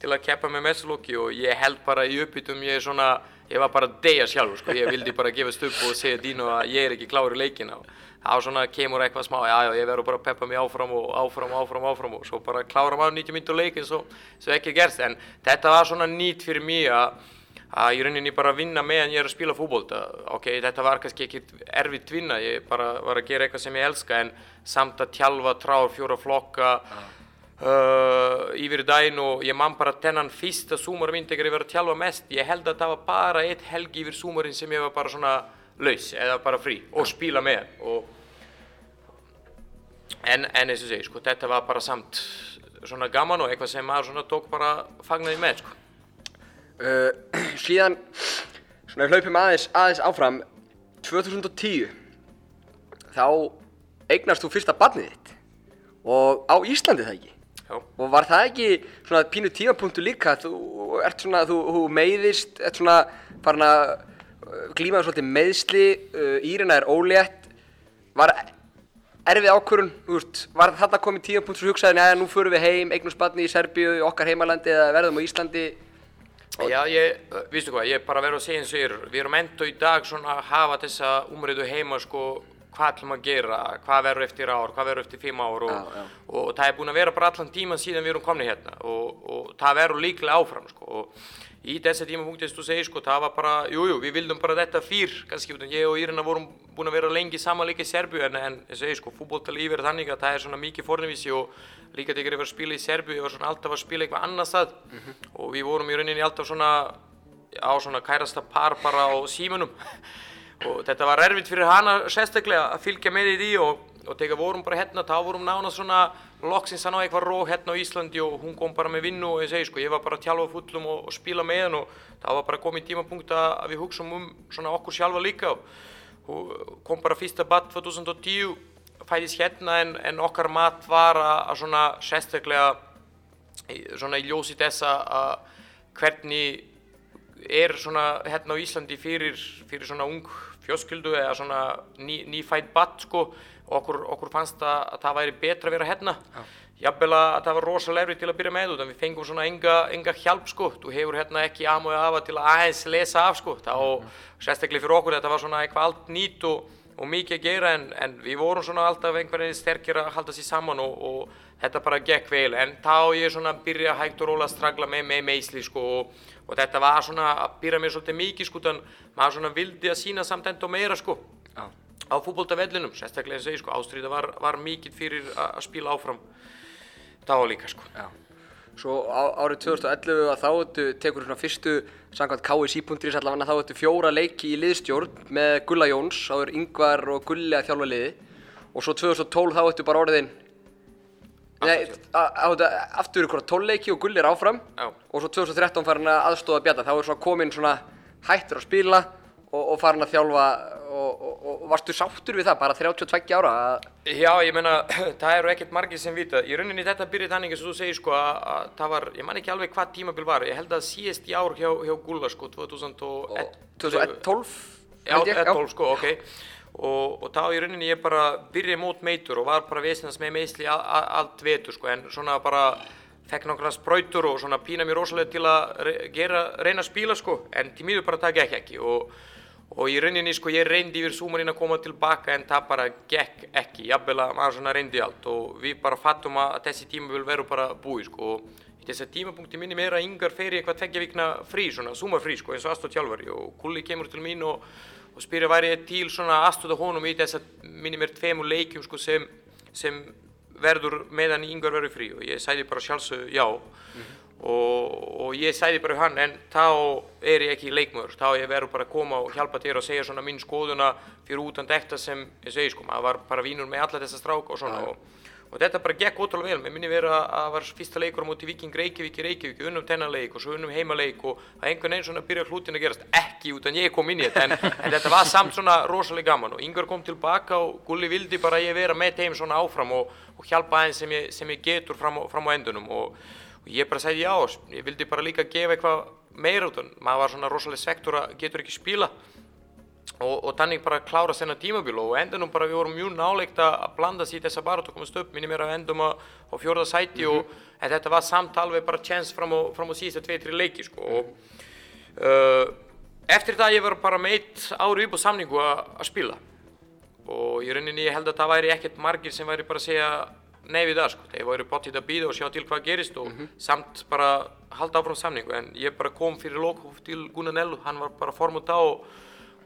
til að keppa með mestralokki og ég held bara í uppbytum ég er svona ég var bara að deyja sjálfur sko, ég vildi bara gefast upp og segja Dino að ég er ekki klár í leikina og þá svona kemur eitthvað smá, já já, ég verður bara að peppa mig áfram og áfram, áfram, áfram og svo bara klára maður 90 minnur leik eins og svo ekki gerst, en þetta var svona nýtt fyrir mig að að ég rauninni bara að vinna meðan ég er að spila fútbolta ok, þetta var kannski ekki erfitt vinna ég bara var að gera eitthvað sem ég elska en samt að tjálfa trár, fjóra flokka uh, yfir daginn og ég man bara þennan fyrsta súmar minn þegar ég var að tjálfa mest. Ég held að það var bara eitt helgi yfir súmarinn sem ég var bara svona laus eða bara frí og spila með. Og en eins og segi, sko, þetta var bara samt svona gaman og eitthvað sem maður svona tók bara fagnaði með, sko. Uh, (clears throat) síðan, svona við hlaupum aðeins, aðeins áfram, 2010, þá eignast þú fyrsta barnið þitt. Og á Íslandi það ekki. Já. Og var það ekki svona pínu tímapunktu líka, þú ert svona, þú, þú meiðist, ert svona farin að uh, glímaðu svolítið meðsli, uh, Írina er ólétt, var, erfið ákvörun, þú veist, var þetta komið tíapunktur sem hugsaði, neða, nú förum við heim, eignum spanni í Serbíu, okkar heimalandi eða verðum á Íslandi? Já, ég, uh, vístu hvað, ég er bara verið að segja eins og ég er, við erum enda í dag svona að hafa þessa umræðu heima, sko, hvað ætlum að gera, hvað verður eftir ár, hvað verður eftir fimm ár og, Já, já. og, og það er búin að vera bara allan tíman síðan við erum komni hérna og, og það verður líklega áfram, sko, og í þessi tímapunkti, þess að þú segir, sko, það var bara, jú, jú, við vildum bara þetta fyrr, kannski, ég og Írina vorum búin að vera lengi saman líka í Serbíu, en, að segir, sko, fútboltal yfir þannig að það er svona mikið fornivísi og líka þegar ég var að spila í Serbíu, ég var svona alltaf að spila eitthvað annað stað. Og við vorum í rauninni alltaf svona á svona kærasta par bara á símanum og þetta var erfitt fyrir hana sérstaklega að fylgja með í því og, og þegar vorum bara hérna þá vorum nána svona loksins að ná eitthvað rók hérna á Íslandi og hún kom bara með vinnu og ég segi sko ég var bara að tjálfa fullum og, og spila með henn og það var bara komið tímapunkt að við hugsaum um svona okkur sjálfa líka. Og, og kom bara fyrsta batt 2010 fæðist hérna en, en okkar mat var að, að svona sérstaklega svona í ljósi þessa að hvernig er svona hérna á Íslandi fyrir, fyrir svona ung fjóskildu eða svona ný, nýfætt batt sko. Og okkur, okkur fannst að, að það væri betra að vera hérna. Jafnvel að það var rosalega erfitt til að byrja með út en við fengum svona enga, enga hjálp sko. Þú hefur hérna ekki amóið afa til að aðeins lesa af sko. Þá sérstaklega fyrir okkur þetta var svona eitthvað allt nýtt og, og mikið að gera en, en við vorum svona alltaf einhvern veginn sterkir að halda sér saman og, og þetta bara gekk vel en þá ég svona byrja hægt og róla að stragla með, með meisli sko og, og þetta var svona að byrja mér svolítið mikið sko þannig maður svona vildi að sína samt enda meira sko Já. á fútboltavellinum, sérstaklega ég sko ástríða var, var mikið fyrir að spila áfram þá líka sko Já. Svo á, árið 2011 að þá tekur svona fyrstu samkvæmt KSI.is allavega þá ertu fjóra leiki í liðstjórn með Gulla Jóns, þá er Yngvar og Gulli að þjálfa liði og svo 2012 þá ertu bara orðin Nei, aftur ykkur 12 leiki og Gulli er áfram. Já. og svo 2013 farin að aðstofa Bjarta þá er svona komin svona hættur að spila og, og farin að þjálfa og, og, og varstu sáttur við það bara 32 ára Já, ég meina, (clears throat) það eru ekkert margir sem vita. Í rauninni þetta byrjaði þannig eins og þú segir sko að, að það var, ég man ekki alveg hvað tímabil var, ég held að síðast í ár hjá, hjá Gulla sko, 2011. 2012 Já, held ég, 12 sko, ok. Og, og þá í rauninni ég bara byrjaði mót meitur og var bara vesinast með meisli allt vetur sko, en svona bara fekk nokkra sprautur og svona pína mér rosalega til að gera, reyna að spila sko, en til mýður bara það gekk ekki og, og í rauninni sko ég reyndi yfir súmarinn að koma tilbaka en það bara gekk ekki, jafnvel að maður svona reyndi allt og við bara fattum að þessi tíma vil vera bara búið sko. Og í þessi tímapunkti minni meira að yngar fer í eitthvað tveggja vikna frí, svona súmarfrí sko eins og aðstóð tjálfari og Kulli kemur til mín og, og spyrir væri ég til svona aðstóða honum í þess að minni mér tveimur leikjum sko sem, sem verður meðan yngar verður frí. Og ég sæði bara sjálfsög já og, og ég sæði bara hann en þá er ég ekki leikmör þá ég verður bara að koma og hjálpa þér og segja svona mín skoðuna fyrir utan þetta sem ég segi sko, maður var bara vínur með alla þessa stráka og svona og, og þetta bara gekk ótrúlega vel, mér minni vera að það var fyrsta leikur á móti Viking Reykjavík í Reykjavík, unnum þennan leik og svo unnum heimaleik og það einhvern veginn svona byrja hlutin að gerast, ekki utan ég kom inn í þetta en, en þetta var samt svona rosalega gaman. Og Ingar kom tilbaka og Gulli vildi bara að ég vera með þeim svona áfram og, og hjálpa aðeins sem ég, sem ég getur fram fram á endunum. Og, og ég bara segði já, ég vildi bara líka gefa eitthvað meira út maður var svona rosalega svektur að getur ekki spila og, og þannig bara klára senna tímabil og endanum bara við vorum mjög náleikt að blanda sér í þessa baráttu og komast upp, minni mér að endum á, á fjórða sæti og en þetta var samt alveg bara chance fram á, fram á tvei, tri leiki sko. Og uh, eftir það ég var bara með eitt ári upp á samningu að spila. Og í rauninni ég held að það væri ekkert margir sem væri bara að segja nei við það sko, þeir væri bóttið að býða og sjá til hvað gerist og samt bara halda áfram samningu. En ég bara kom fyrir lókhof til Gunnar Nellu, hann var bara formut á og,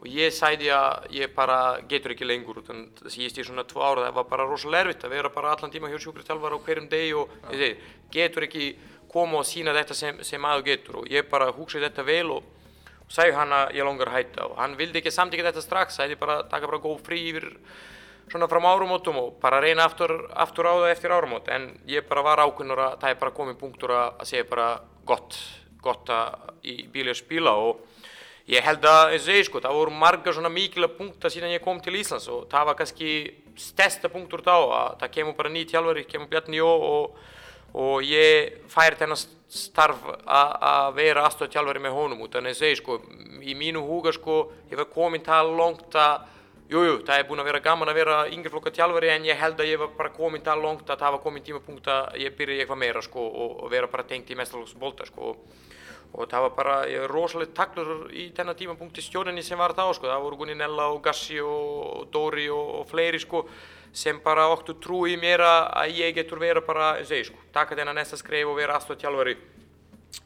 og ég sæði að ég bara getur ekki lengur utan síðast í svona tvo ára það var bara rosalega erfitt að vera bara allan tíma hjá sjúkriðtjálfara á hverjum degi og ég segi, getur ekki koma og sína þetta sem, sem maður getur. Og ég bara hugsaði þetta vel og og sagði hann að ég langar að hætta. Og hann vildi ekki samtíka þetta strax, sagði bara taka bara góð frí yfir svona fram árumótum og bara reyna aftur, aftur á það eftir árumót en ég bara var ákveðnur að það er bara komið punktur að, að segja bara gott, gott að í bíli að spila og ég held að eins og segi sko, það voru margar svona mikilvæg punktar síðan ég kom til Íslands og það var kannski stærsta punktur þá að það kemur bara ný tjálfari, kemur Bjarni Jó og og ég fær þennan starf að vera aðstofntjálfari með honum út. En ég segi sko, í mínu huga sko, ég var komin það langt að Jújú, jú, það er búin að vera gaman að vera yngri flokka tjálfari en ég held að ég var bara komin það langt að það var komin tímapunkt að ég byrja eitthvað meira sko og, og vera bara tengt í mestarlóksbólta sko og það var bara, ég var rosalega taklur í þennan tímapunkti stjórninni sem var þá sko, það voru Gunni Nella og Gassi og Dóri og, og fleiri sko sem bara okkur trú í mér að ég getur vera bara, eins og ég sko, taka þennan næsta skreif og vera aðstof tjálfari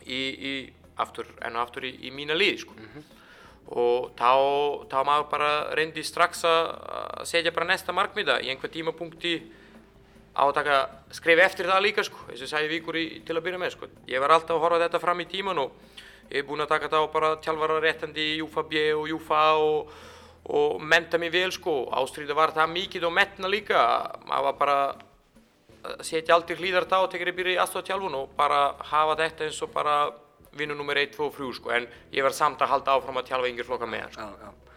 í, í aftur, enn og aftur í, í mína liði sko. Mm -hmm. Og þá, þá maður bara reyndi strax að setja bara næsta markmiða í einhver tímapunkti á að taka skrif eftir það líka sko, eins og sæði Víkur í, til að byrja með sko. Ég var alltaf að horfa þetta fram í tíman og ég er búinn að taka þetta á bara tjálfara réttandi í Júfa B og Júfa og, og menta mér vel sko. Ástríða var það mikið og metna líka, maður var bara að setja aldrei hlýðar þetta á og tekja byrja í aðstofa tjálfun og bara hafa þetta eins og bara vinnu nummer 1, 2 og 3 sko, en ég var samt að halda áfram að tjálfa yngir flokka með hann sko. Já, já.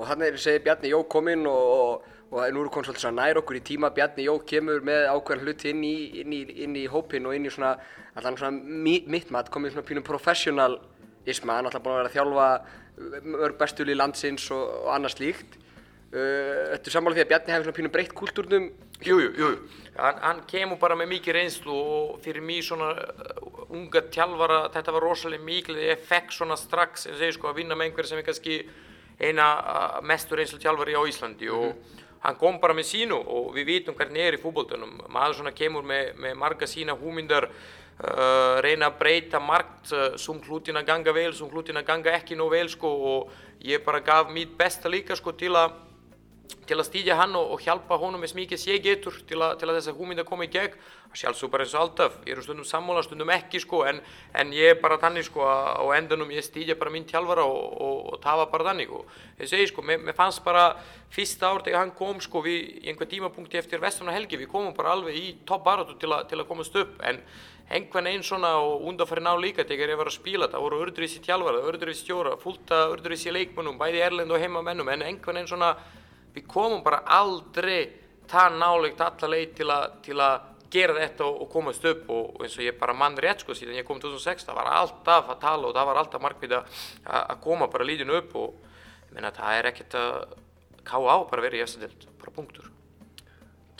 Og þannig segir Bjarni Jó kominn og, og, og nú eru konum svolítið nær okkur í tíma. Bjarni Jó kemur með ákveðan hluti inn í, inn í, inn í hópin og inn í svona, allan svona mitt mat, komið svona pínum professionalisma, hann er alltaf búin að vera að þjálfa mörg bestuli landsins og, og annað slíkt. Uh, Þetta er sammála því að Bjarni hefur svona pínum breytt kúltúrnum? Jújú, jújú. Hann, hann kemur bara með mikið reynslu og fyrir mig svona unga tjálfara, þetta var rosalega mikil, ég fekk svona strax, segi sko, að vinna með einhverja sem er kannski eina uh, mestur reynslu tjálfari á Íslandi mm -hmm. og hann kom bara með sínu og við vitum hvernig er í fútboltunum. Maður svona kemur með, með marga sína húmyndar, uh, reyna að breyta margt, uh, sum hlutin að ganga vel, sum hlutin að ganga ekki nóg vel sko og ég bara gaf mitt besta líka sko til að til að stýdja hann og, og hjálpa honum eins mikið sé getur til, a, til að þess að húmynda koma í gegn. Sjálfsög bara eins og alltaf, ég eru stundum sammála stundum ekki sko en, en ég er bara þannig sko að á endanum ég stýdja bara minn tjálfara og, og, og var bara þannig. Og ég segi sko, mér, fannst bara fyrsta ár þegar hann kom sko við í einhver tímapunkti eftir vesturna helgi við komum bara alveg í topp baratu til, til að komast upp. En einhvern veginn svona og undanfæri ná líka þegar ég var að spila það voru ördurvísi tjálfara, ördurvísi stjóra, fullt af ördurvísi leikmennum, bæði erlend og heimamennum en einhvern veginn svona við komum bara aldrei það nálegt alla leið til, til að gera þetta og, og komast upp og, og eins og ég bara mann rétt sko síðan ég kom 2006 það var alltaf að tala og það var alltaf markmið að koma bara líðinu upp og ég meina það er ekkert að ká á bara verið í eftirdild, bara punktur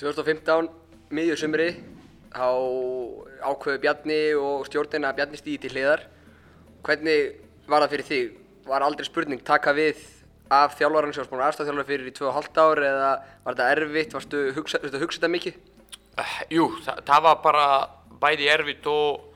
2015, miðjur sumri á ákveðu Bjarni og stjórnin að Bjarni stýði til hliðar hvernig var það fyrir þig? Var aldrei spurning taka við af þjálfvaran sem varst búin að aðstæða fyrir í 2,5 ár eða var þetta erfitt, varstu að hugsa, hugsa þetta mikið? Uh, jú, það, það var bara bæði erfitt og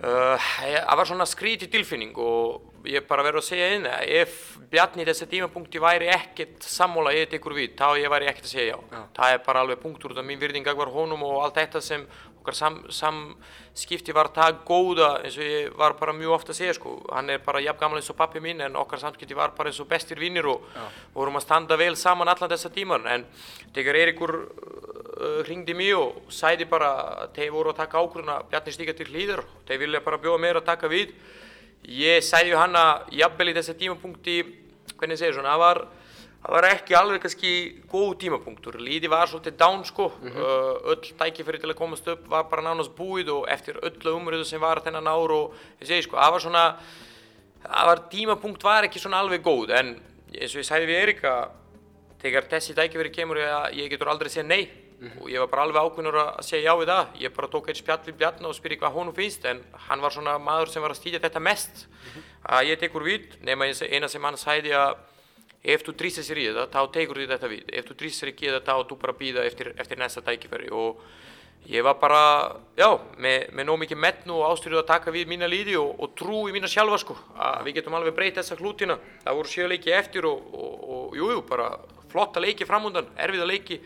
það uh, var svona skrítið tilfinning og ég bara verður að segja eina, ef Bjarni í þessi tímapunkti væri ekkert sammála ég tekur við, þá ég væri ekkert að segja já. já. Það er bara alveg punktur út af mín virðinga var honum og allt þetta sem okkar samskipti sam var það góða eins og ég var bara mjög ofta að segja sko, hann er bara jafn gammal eins og pappi mín en okkar samskipti var bara eins og bestir vinnir og vorum að standa vel saman allan þessa tíman en þegar Eirikur uh, hringdi mig og sæði bara að þeir voru að taka ákvörðuna Bjarni stíka til hlýður, þeir vilja bara bjóða meira að taka við. Ég sæði hann að jafnvel í þessi tímapunkti hvernig segir svona, það var það var ekki alveg kannski góð tímapunktur, líði var svolítið down sko, mm -hmm. öll tækifæri til að komast upp var bara nánast búið og eftir öllu umröðu sem var þennan ár og ég segi sko, það var svona, það var tímapunkt var ekki svona alveg góð en eins og ég sæði við Erika, þegar þessi tækifæri kemur ég ég getur aldrei segja nei mm -hmm. og ég var bara alveg ákveðnur að segja já við það, ég bara tók eitt spjall við Bjarni og spyrði hvað honum finnst en hann var svona maður sem var að stýdja þetta mest, mm -hmm. að ég tekur við, að ef þú trýstir sér í þetta, þá tegur þið þetta við. Ef þú sér ekki í þetta, þá þú bara býða eftir, eftir næsta tækifæri. Og ég var bara, já, með, með nóg mikið metnu og ástyrjuð að taka við mína líði og, og trú í mína sjálfa sko. Að við getum alveg breytið þessa hlutina það voru sjö leiki eftir og, og, og jújú, jú, bara flotta leiki framhundan erfiða leiki,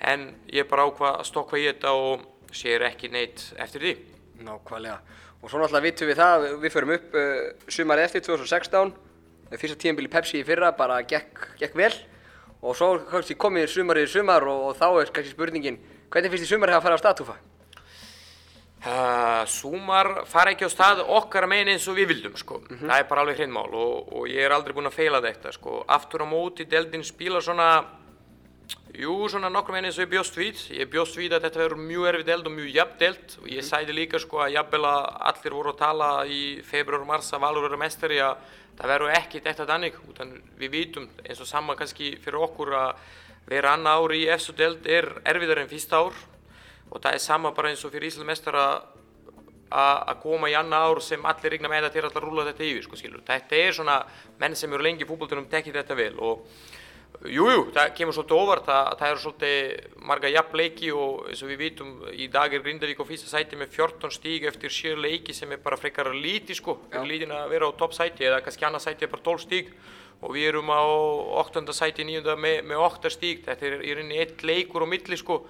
en ég bara ákvað að stokka í þetta og sér ekki neitt eftir því. Nákvæmlega, og svo náttúrulega vitum við það, við förum upp uh, sumarið eftir 2016 fyrsta í Pepsi í fyrra bara gekk, gekk vel og svo kannski komið sumarið sumar og, og þá er kannski spurningin hvernig finnst þið sumarið að fara á statúfa? Uh, sumar fara ekki á stað okkar meginn eins og við vildum sko, mm -hmm. það er bara alveg hreinmál og, og ég er aldrei búinn að feila þetta sko, aftur á móti deldin spila svona Jú, svona nokkrum veginn eins og ég bjóst við. Ég bjóst við að þetta verður mjög erfið delt og mjög jafn delt og ég sæði líka sko að jafnvel að allir voru að tala í februar og mars að Valur verður mestari að það verður ekkit eftir þannig. Við vitum eins og sama kannski fyrir okkur að vera annað ár í eftir delt er erfiðar en fyrsta ár og það er sama bara eins og fyrir Ísland mestara að koma í annað ár sem allir regna með þetta til að rúla þetta yfir sko. Þetta er svona menn sem eru lengi í fútboltunum tekið þetta vel og Jújú, jú, það kemur svolítið óvart að það eru svolítið marga jafn leiki og eins og við vitum í dag er Grindavík á fyrsta sæti með 14 stíg eftir sér leiki sem er bara frekar líti sko, fyrir lítin að vera á topp sæti eða kannski annað sæti er bara 12 stíg og við erum á 8. sæti, 9. með, með 8 stíg, þetta er í rauninni eitt leikur og milli sko.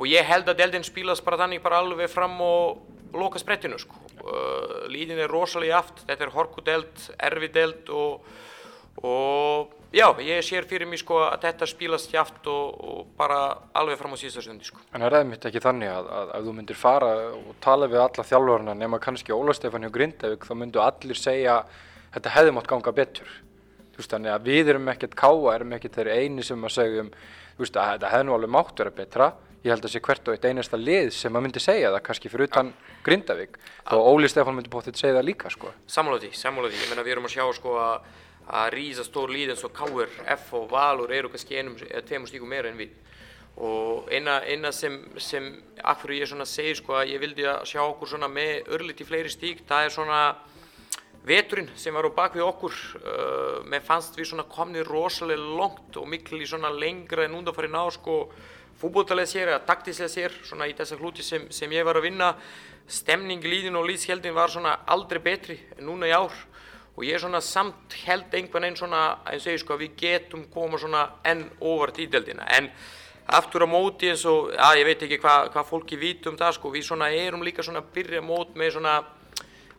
Og ég held að deldin spílas bara þannig bara alveg fram og loka sprettinu sko, uh, lítin er rosalega aft, þetta er horkudeld, erfideld og, og Já, ég sér fyrir mig sko að þetta spílast hjátt og, og bara alveg fram á síðasta sundi sko. En er það mitt ekki þannig að, að ef þú myndir fara og tala við alla þjálfurna nema kannski Óla Stefán hjá Grindavík þá myndu allir segja þetta hefði mátt ganga betur. Þú veist þannig að við erum ekkert káa, erum ekkert þeirri eini sem að segja um, þú veist að þetta hefði nú alveg mátt vera betra. Ég held að það sé hvert og eitt einasta lið sem að myndi segja það kannski fyrir utan Grindavík. Þó Óli Stefán myndi bóttið segja það líka sko. Sammála því, sammála því. Ég meina við erum að sjá sko að að rísa stór líð eins og Káur, F og Valur eru kannski einum eða tveimur stíkum meira en við. Og eina, eina sem, sem akkur ég svona segir sko að ég vildi að sjá okkur svona með örlíti fleiri stík það er svona veturinn sem var á bakvið okkur. Uh, með fannst við svona komnið rosalega longt og miklu svona lengra en undanfari ná sko fútbóltalega sér eða taktíslega sér svona í þessa hluti sem, sem ég var að vinna. Stemning líðin og líðsheldin var svona aldrei betri en núna í ár og ég er svona samt held einhvern veginn svona að ég segi sko að við getum koma svona enn ofar tídeldina. En aftur á móti eins og, já ég veit ekki hvað hva fólki vít um það sko, við svona erum líka svona að byrja mót með svona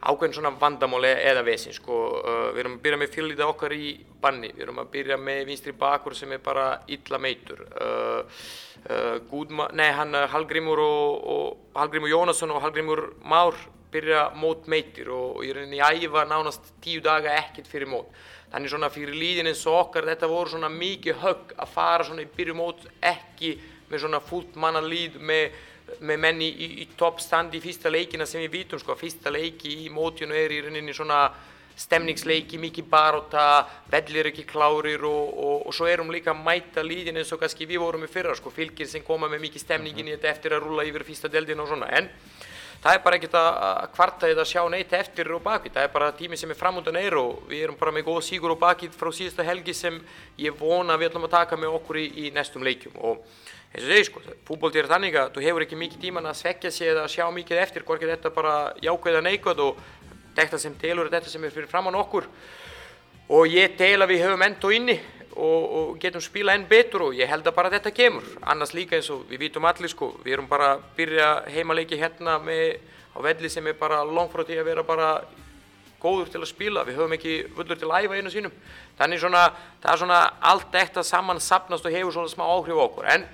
ákveðin svona vandamáli eða vesin sko, uh, við erum að byrja með fyrirlita okkar í banni, við erum að byrja með vinstri bakur sem er bara illa meitur. Uh, uh, nei hann Hallgrímur og, og Hallgrímur Jónasson og Hallgrímur Már byrja mót meitir og, og ég er inn í æfa nánast tíu daga ekkert fyrir mót. Þannig svona fyrir líðin eins og okkar þetta voru svona mikið högg að fara svona í byrju mót ekki með svona fullt manna líð með, með menni í, í, í toppstandi í fyrsta leikina sem við vitum sko. Fyrsta leiki í mótjunu er í rauninni svona stemningsleiki, mikið baróta, vellir ekki klárir og, og, og svo erum líka að mæta líðin eins og kannski við vorum í fyrra sko, fylgir sem koma með mikið stemningin í þetta eftir að rúla yfir fyrsta deldin og svona. En það er bara ekkert að kvarta eða sjá neitt eftir og bakið, það er bara tími sem er framöndan er og við erum bara með góð sígur og bakið frá síðasta helgi sem ég vona við ætlum að taka með okkur í, í næstum leikjum. Og eins og segi sko, fútbólti er þannig að þú hefur ekki mikið tíman að svekja sig eða sjá mikið eftir, hvorkið þetta bara jákvæða neikvæð og þetta sem telur þetta sem er fyrir framann okkur. Og ég tel að við höfum enda inni og, og getum spila enn betur og ég held að bara þetta kemur. Annars líka eins og við vitum allir sko við erum bara að byrja heimaleiki hérna með á velli sem er bara langt frá því að vera bara góður til að spila. Við höfum ekki völlur til að æfa einu sínum. Þannig svona það er svona allt eftir saman sapnast og hefur svona smá áhrif á okkur. En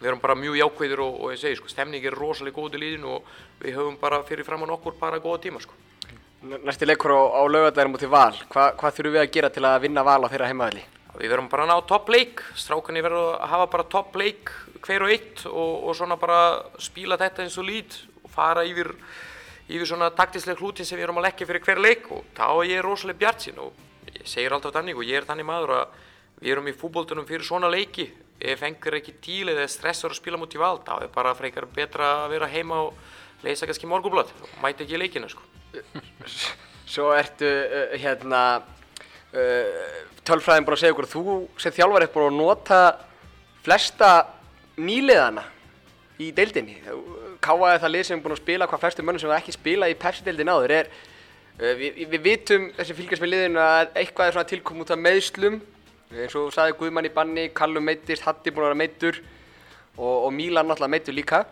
við erum bara mjög jákvæðir og, og ég segi sko stemning er rosalega góð í líðinu og við höfum bara fyrir fram á okkur bara góða tíma sko. Næsti leikur á, á laugadærum út í val, Hva, hvað þurfum við að gera til að vinna val á þeirra heimaðli? Við verðum bara að ná topp leik, strákarnir verður að hafa bara topp leik hver og eitt og, og svona bara spíla þetta eins og lít og fara yfir, yfir svona taktislega hluti sem við erum að leggja fyrir hver leik. Og þá er ég rosalega bjart sín og ég segir alltaf þannig og ég er þannig maður að við erum í fútbóltunum fyrir svona leiki. Ef engur ekki tíl eða stressur að spila mútið vald þá er bara frekar betra að vera heima og leysa kannski morgublad og mæta ekki leikina sko. (laughs) Svo ertu uh, hérna tölfræðin búin að segja okkur, þú sem þjálfar búin að nota flesta nýliðana í deildinni. Káa er það lið sem er búin að spila hvað flestum mönnum sem það ekki spila í persideildin áður. Er, uh, við, við vitum þessi fylgjast með liðinu að eitthvað er svona tilkom út af meðslum eins og saði Guðmann í banni, Kallum meittist, Hatti búin að vera meittur og, og Mílan náttúrulega meittur líka.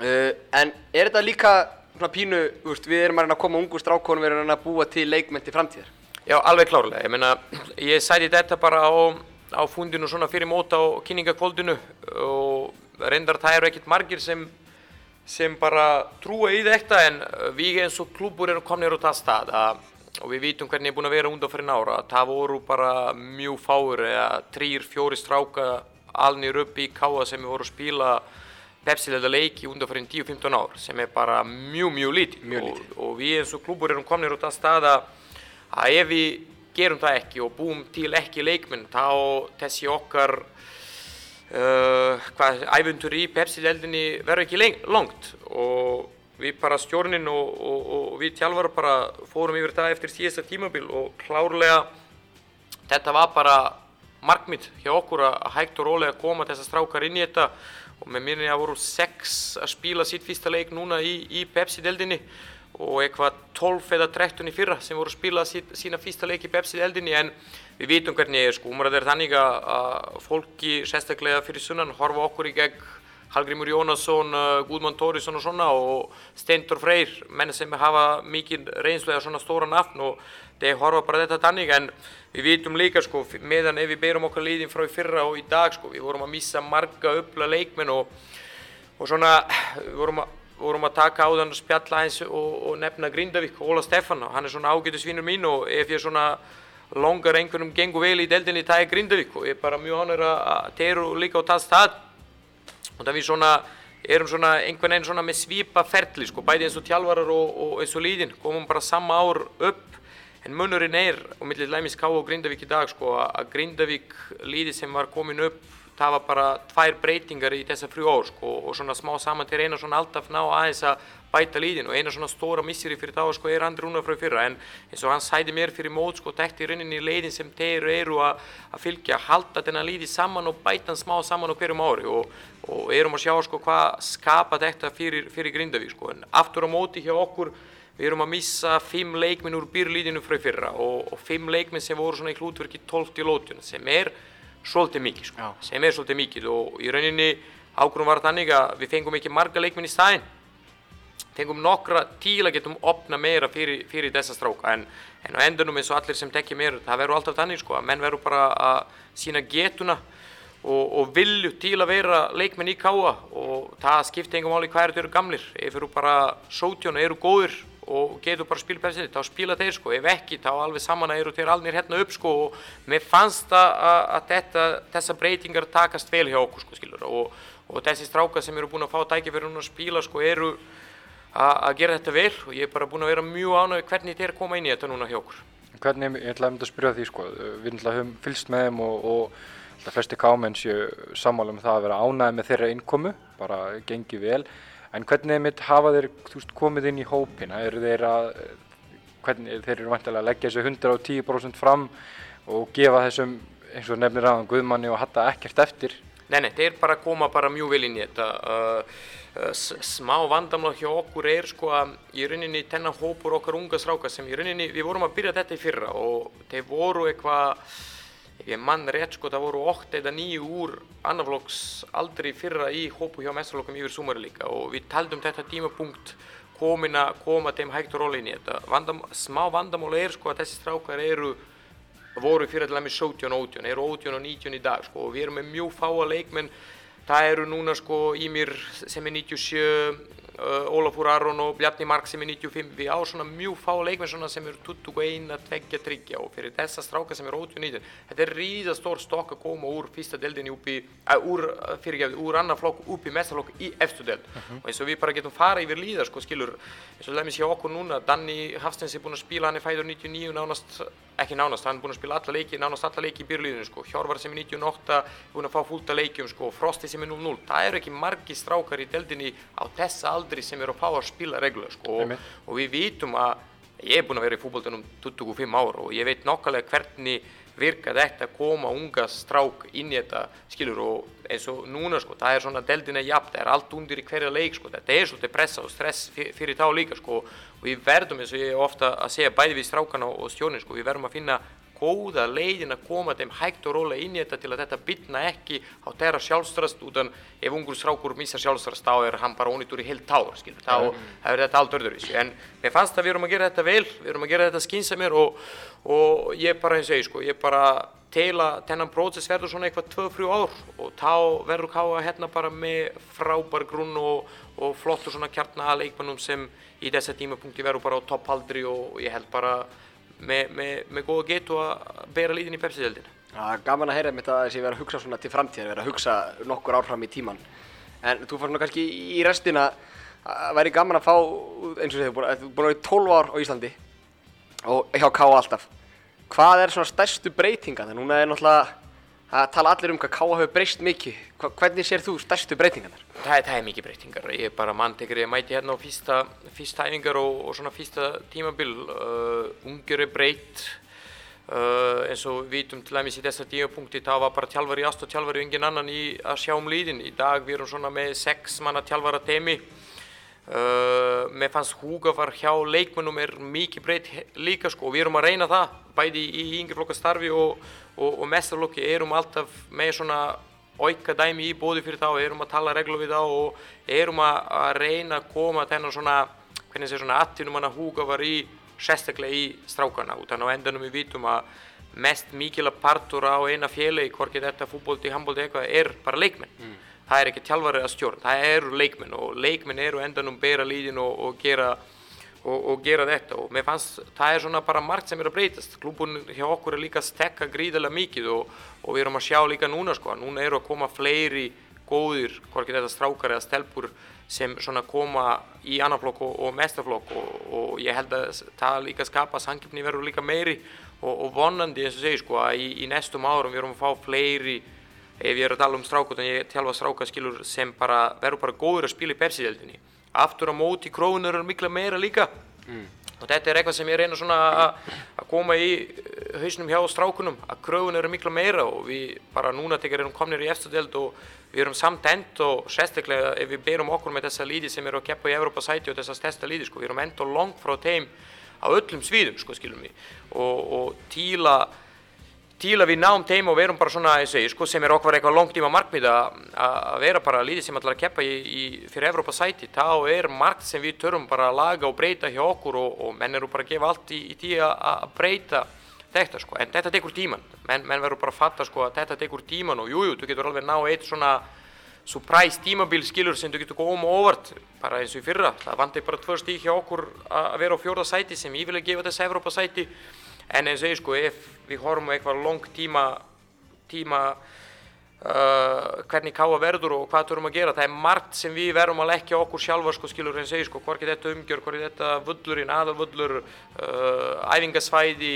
Uh, en er þetta líka svona pínu, við erum að koma ungu strákonum, við erum að búa til leikmenti framtíðar? Já, alveg klárlega. Ég meina, ég sæti þetta bara á, á fundinu svona fyrir móta á kynningakvöldinu og reyndar það eru ekkert margir sem, sem bara trúa í þetta en við eins og klúbur erum komnir á það stað að, og við vitum hvernig ég er búin að vera undan fyrir nára. Það voru bara mjög fáur eða trýr, fjóri stráka alnir upp í káa sem við vorum að spila pepsilega leiki undan fyrir 10-15 ár sem er bara mjög, mjög lítið. Mjög Og, og við eins og klúbur erum komnir út af stað að að ef við gerum það ekki og búum til ekki leikmenn þá þessi okkar uh, hvað, æfuntur í Pepsi-deldinni verður ekki leng, langt. Og við bara stjórnin og, og, og við tjálfara bara fórum yfir það eftir síðasta tímabil og klárlega þetta var bara markmið hjá okkur að hægt og rólega koma þessar strákar inn í þetta. Og með minni að voru sex að spila sitt fyrsta leik núna í, í Pepsi-deldinni og eitthvað 12 eða 13 í fyrra sem voru að spila sína fyrsta leik í Pepsi-deldinni en við vitum hvernig er sko, umræðið er þannig að, fólki sérstaklega fyrir sunnan horfa okkur í gegn. Hallgrímur Jónasson, uh, Gudmann Tórisson og svona og Steintor Freyr, menn sem hafa mikið reynslega svona stóra nafn og þeir horfa bara þetta þannig. En við vitum líka sko meðan ef við beirum okkar liðin frá í fyrra og í dag sko við vorum að missa marga uppla leikmenn og, og svona við vorum að, vorum að taka á þann spjalla eins og, og nefna Grindavík, Óla Stefán og hann er svona ágætisvinur mín og ef ég svona longar einhvernum gengur vel í deldinni það er Grindavík og ég er bara mjög honur að þeir eru líka á það. Stað og það við svona erum svona einhvern veginn svona með svipa ferli sko, bæði eins og tjálvarar og, og eins og líðin komum bara sama ár upp en munurinn er og millir Læmis K og Grindavík í dag sko að Grindavík líði sem var komin upp það var bara tvær breytingar í þessa frjú ár sko og svona smá saman til eina svona alltaf ná aðeins að bæta líðin og eina svona stóra missiri fyrir þá sko er Andri Rúnar frá fyrra. En eins og hann sæði mér fyrir mót sko tekti í rauninni leiðin sem þeir eru að, að fylgja halda þennan líði saman og bæta hann smá saman á hverjum ári. Og, og erum að sjá sko hvað skapa þetta fyrir, fyrir Grindavík sko. En aftur á móti hjá okkur við erum að missa fimm leikminn úr byrlíðinu frá fyrra. Og, og fimm leikminn sem voru svona í hlutverki 12 í lótjuna sem er svolítið mikið sko, Já. sem er svolítið mikið. Og í rauninni ákvörðum var þannig að við fengum ekki marga leikminn í staðinn. Fengum nokkra til að getum opna meira fyrir, fyrir þessa stráka. En, en á endunum eins og allir sem tekja meira það verður alltaf þannig sko að menn verður bara að sína getuna og, og vilju til að vera leikmenn í káa og það skipti engum máli hvað eru gamlir. Ef eru bara sótjón eru góðir og getur bara að spila pepsi þá spila þeir sko, ef ekki þá alveg saman að eru þeir alnir hérna upp sko. Og mér fannst að, þetta, þessa breytingar takast vel hjá okkur sko skilur og, og þessi strákar sem eru búin að fá tækifæri núna að spila sko eru að gera þetta vel. Og ég er bara búin að vera mjög ánægð hvernig þeir koma inn í þetta núna hjá okkur. Hvernig, ég ætlaði að spyrja því sko, við höfum fylgst með þeim og, og flesti kámenn séu sammála um það að vera ánæði með þeirra innkomu, bara gengi vel, en hvernig mitt hafa þeir veist, komið inn í hópina, eru þeir að, hvernig, þeir eru vantilega að leggja þessu 110% fram og gefa þessum, eins og nefnir aðan Guðmanni og Hatta ekkert eftir, Nei, nei, þeir bara koma bara mjög vel inn í þetta. Uh, uh, smá vandamál hjá okkur er sko að í rauninni þennan hópur okkar unga stráka sem í rauninni, við vorum að byrja þetta í fyrra og þeir voru eitthvað, ég mann rétt sko, það voru 8 eða 9 úr annaflokks aldrei fyrra í hópu hjá mestralokkum yfir sumari líka og við taldum þetta tímapunkt komin að koma þeim hægt og róli inn í þetta. Vandam, smá vandamál er sko að þessi strákar eru voru fyrir til dæmis 17 og 18, eru 18 og 19 í dag sko, og við erum með mjög fáa leikmenn það eru núna sko Ímir sem er 97 uh, Ólafur Aron og Bjarni Mark sem er 95 við á svona mjög fáa leikmenn sem eru 21, 2, 3 og fyrir þessa stráka sem eru 18 og 19 þetta er ríða stór stokk að koma úr fyrsta deldinni upp í, uh, úr, uh, fyrirgefið, úr annar flokk upp í mestarflokk í efstu deld og eins og við bara getum fara yfir líða sko skilur eins og lemmis hjá okkur núna Danni Hafstens er búinn að spila hann er fæður 99 nánast ekki nánast, hann er búinn að spila alla leiki, nánast alla leiki í byrjuliðinu sko, Hjörvar sem er 98, búinn að fá fullt af leikjum sko, Frosti sem er 0-0, það eru ekki margi strákar í deldinni á þessa aldri sem eru að fá að spila reglulega sko, og, og við vitum að ég er búinn að vera í fútboltanum 25 ár og ég veit nokkulega hvernig virka þetta að koma unga strák inn í þetta skilur og eins og núna sko, það er svona deldina jafn, það er allt undir í hverja leik sko, þetta er svolítið pressa og stress fyr- fyrir þá líka sko og við verðum eins og ég er ofta að segja bæði við strákana og stjórnin sko, við verðum að finna góða leiðin að koma þeim hægt og rólega inn í þetta til að þetta bitna ekki á þeirra sjálfstrast utan ef ungur strákur missar sjálfstrast þá er hann bara ónýttur í heilt ár skilur, þá er þetta allt öðruvísi. En mér fannst að við erum að gera þetta vel við erum að gera þetta skynsamir og, og ég bara ég sko, ég bara til að þennan prósess verður svona eitthvað 2-3 ár og þá verður káa hérna bara með frábær grunn og, og flottur svona kjarna að leikmannum sem í þessa tímapunkti verður bara á topphaldri og ég held bara með, með, með góða getu að bera líðin í pepsi-deldina. Það er gaman að heyra mitt að þessi vera að hugsa svona til framtíðar, vera að hugsa nokkur ár fram í tíman. En þú fannst nú kannski í restina að væri gaman að fá, eins og þú er búin að vera í 12 ár á Íslandi og hjá K.A. alltaf. Hvað er svona stærstu breytinga? Þannig núna er náttúrulega að tala allir um hvað K.A. hefur breyst mikið. Hva, hvernig sér þú stærstu breytingarnar? Það, það er mikið breytingar. Ég er bara mann tekur ég mæti hérna á fyrsta, fyrsta æfingar og, og svona fyrsta tímabil. Uh, ungur er breytt. Uh, eins og við vitum til dæmis í þessar tímapunkti þá var bara tjálfari ást og engin annan í að sjá um líðin. Í dag við erum svona með sex manna tjálfara temi. Uh, mér fannst húgafar hjá leikmennum er mikið breytt líka sko og við erum að reyna það bæði í yngjaflokkastarfi og, og, og mestarflokki erum alltaf með svona auka dæmi í bóði fyrir þá erum að tala reglu við þá og erum að, reyna að koma þennan svona hvernig sé svona atvinnum hann að húgafar í sérstaklega í strákana og þannig á endanum við vitum að mest mikila partur á eina félagi hvorki þetta fútbólti, handbólti eitthvað er bara leikmenn. Mm það er ekki tjálfari að stjórn, það eru leikmenn og leikmenn eru endanum bera líðin og, og, gera, og, og gera þetta. Og mér fannst það er svona bara margt sem er að breytast. Klúbun hjá okkur er líka að stekka gríðilega mikið og við erum að sjá líka núna sko, núna eru að koma fleiri góðir, hvorki þetta strákar eða stelpur sem svona koma í annarflokk og mestarflokk og ég held að það líka skapa sangjöfni verður líka meiri. Og vonandi eins og segi sko að í, í næstum árum við erum að fá fleiri ef ég er að tala um strákut en ég tjálfa stráka skilur sem bara verður bara góður að spila í pepsi-deldinni aftur á móti krónur eru mikla meira líka. Mm. og þetta er eitthvað sem ég reyna svona að koma í eh, hausnum hjá strákunum að krónur eru mikla meira og við bara núna tekar erum komnir í eftirdeld og við erum samt end og sérstaklega ef við berum okkur með þessa líði sem eru að keppa í Evrópa-sæti og þessa stærsta líði sko, við erum end og langt frá þeim á öllum svíðum sko skilum við og, og tíla að við náum teim og verum bara svona segi, sko, sem er okkar eitthvað langt tíma markmið að vera bara líðið sem ætlar að keppa í, í, fyrir Evrópa sæti, þá er margt sem við törum bara að laga og breyta hjá okkur og, og menn eru bara að gefa allt í, í tí að breyta þetta sko, en þetta tekur tíman, menn, menn verður bara að fatta sko að þetta tekur tíman og jújú, jú, þú getur alveg ná eitt svona surprise tímabil skilur sem þú getur og óvart, bara eins og í fyrra, það vandi bara tvör stík hjá okkur að vera á fjórða sæti sem ég vil að gefa þess Evrópa sæti en eins og ég sko, ef við horfum eitthvað long tíma, tíma uh, hvernig káa verður og hvað þurfum að gera, það er margt sem við verðum að leggja okkur sjálfa sko, skilur eins og ég sko, hvorki þetta umgjör, hvorki þetta völlurinn, aðalvöllur, uh, æfingasvæði,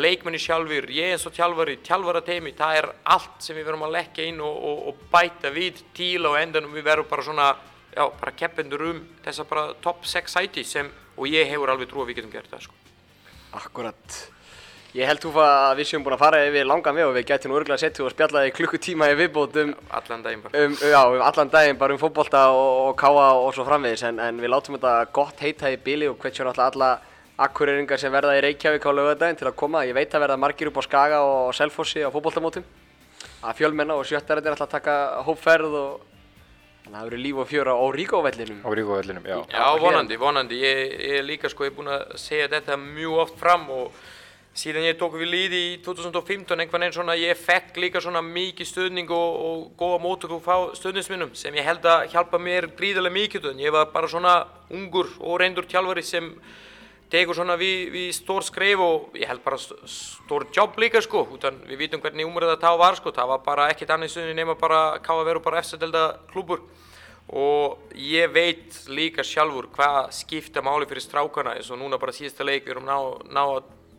leikmenni sjálfur, ég eins og tjálfari, tjálfarateimi, það er allt sem við verðum að leggja inn og, og, og bæta við tíla og endanum við verðum bara svona, já, bara keppendur um þessa bara top 6 sæti sem, og ég hefur alveg trú að við getum gert það sko. Akkurat. Ég held þú að við séum búin að fara yfir langan við og við gætum örgulega að setja og spjalla í klukkutíma í viðbót um allan daginn bara. um, já, um allan daginn bara um fótbolta og, og káa og svo framvegis. En, en við látum þetta gott heita í bíli og hvetjum alltaf alla akkurýringar sem verða í Reykjavík á lögadaginn til að koma. Ég veit að verða margir upp á Skaga og Selfossi á fótboltamótum. Að fjölmenna og sjöttarinn er alltaf að taka hópferð og þannig að það verður líf og fjöra á Ríkóvellinum á Ríkóvellinum, já. Já, vonandi, vonandi, ég, ég líka sko, ég er búin að segja þetta mjög oft fram og síðan ég tók við líði í 2015 einhvern veginn svona ég fekk líka svona mikið stöðning og, og góða mótöku frá stöðnisminnum sem ég held að hjálpa mér gríðarlega mikið en ég var bara svona ungur og reyndur tjálfari sem tegur svona við, við stór skreif og ég held bara stór jobb líka sko utan við vitum hvernig umræða það var sko. Það var bara ekkert annað stöðni nema bara að vera bara eftirdelda klúpur og ég veit líka sjálfur hvað skipta máli fyrir strákana eins og núna bara síðasta leik við erum ná, ná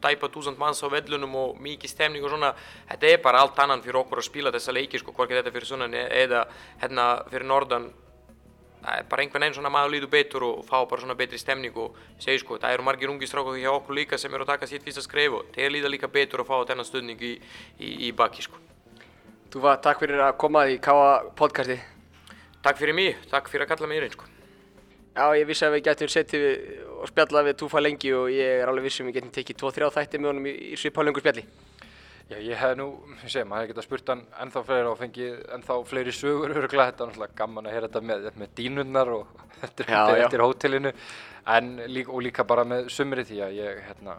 tæpa túsand manns á vellunum og mikið stemning og svona. Þetta er bara allt annan fyrir okkur að spila þessa leiki sko, hvorki þetta fyrir sunnan eða hérna fyrir norðan. Bara einhvern veginn svona maður líður betur og fá bara svona betri stemning og segi sko það eru margir ungi strákar hjá okkur líka sem eru að taka sitt fyrsta skref og þeir líða líka betur að fá þennan stöðning í, í, í baki sko. Þú var takk fyrir að koma í Káa podcasti. Takk fyrir mig, takk fyrir að kalla mig í reyn sko Já, ég vissi að við getum settið og spjallað við Túfa lengi og ég er alveg vissum að við getum tekið 2-3 þætti með honum í, í svipálöngu spjalli. Já, ég hef nú, ég segi, maður hefði getað spurt hann ennþá fleiri og fengið ennþá fleiri sögur öruglega, þetta er náttúrulega gaman að heyra þetta með, með dínunnar og (laughs) þetta er eftir hótelinu, en líka, og líka bara með sumrið því að ég, hérna,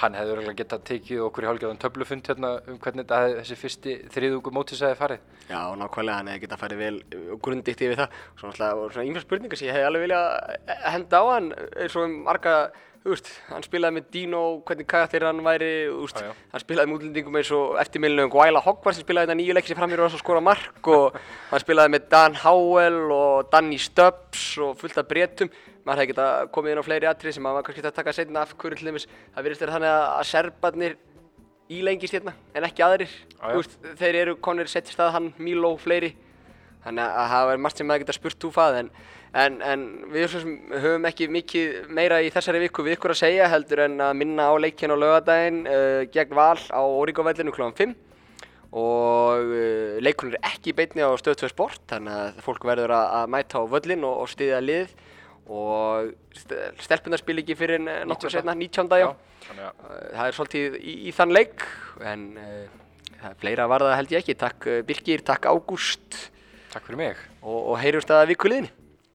hann hefði örgulega getað tekið okkur í hálfgerðan töflufund hérna um hvernig þetta þessi fyrsti þriðugu mótis hefði farið. Já, nákvæmlega, hann hefði getað farið vel grundikt yfir það. Svo náttúrulega, svona yngvar spurningar sem ég hefði alveg viljað henda á hann, eins og um marga veist, hann spilaði með Dino, hvernig karakter hann væri, Já, já. hann spilaði með útlendingum eins og eftirmiðlunum Gwaila Hogwarts sem spilaði þetta nýju leiki sem framhjörur og skora mark og (laughs) hann spilaði með Dan Howell og Danny Stubbs og fullt af bretum maður hefði getað komið inn á fleiri atrið sem maður var kannski að taka setna af hverju til dæmis það virðist vera þannig að, að serbarnir ílengist hérna en ekki aðrir. Þú veist, þeir eru konir sett stað hann, Milo, fleiri þannig að það var margt sem maður geta spurt úfað en, en, en við höfum ekki mikið meira í þessari viku við ykkur að segja heldur en að minna á leikinn á laugadaginn uh, gegn Val á Óríkavellinu kl. 5 og uh, leikurinn er ekki í beinni á Stöð 2 Sport þannig að fólk verður að, að mæta á völlin og, og styðja lið og stelpunar spil ekki fyrir 19. setna, 19. já. að Uh, Það er svolítið í, í þann leik en uh, það er fleira var það held ég ekki. Takk Birgir, takk Ágúst takk fyrir mig og, og heyrjumst að vikuliðinni.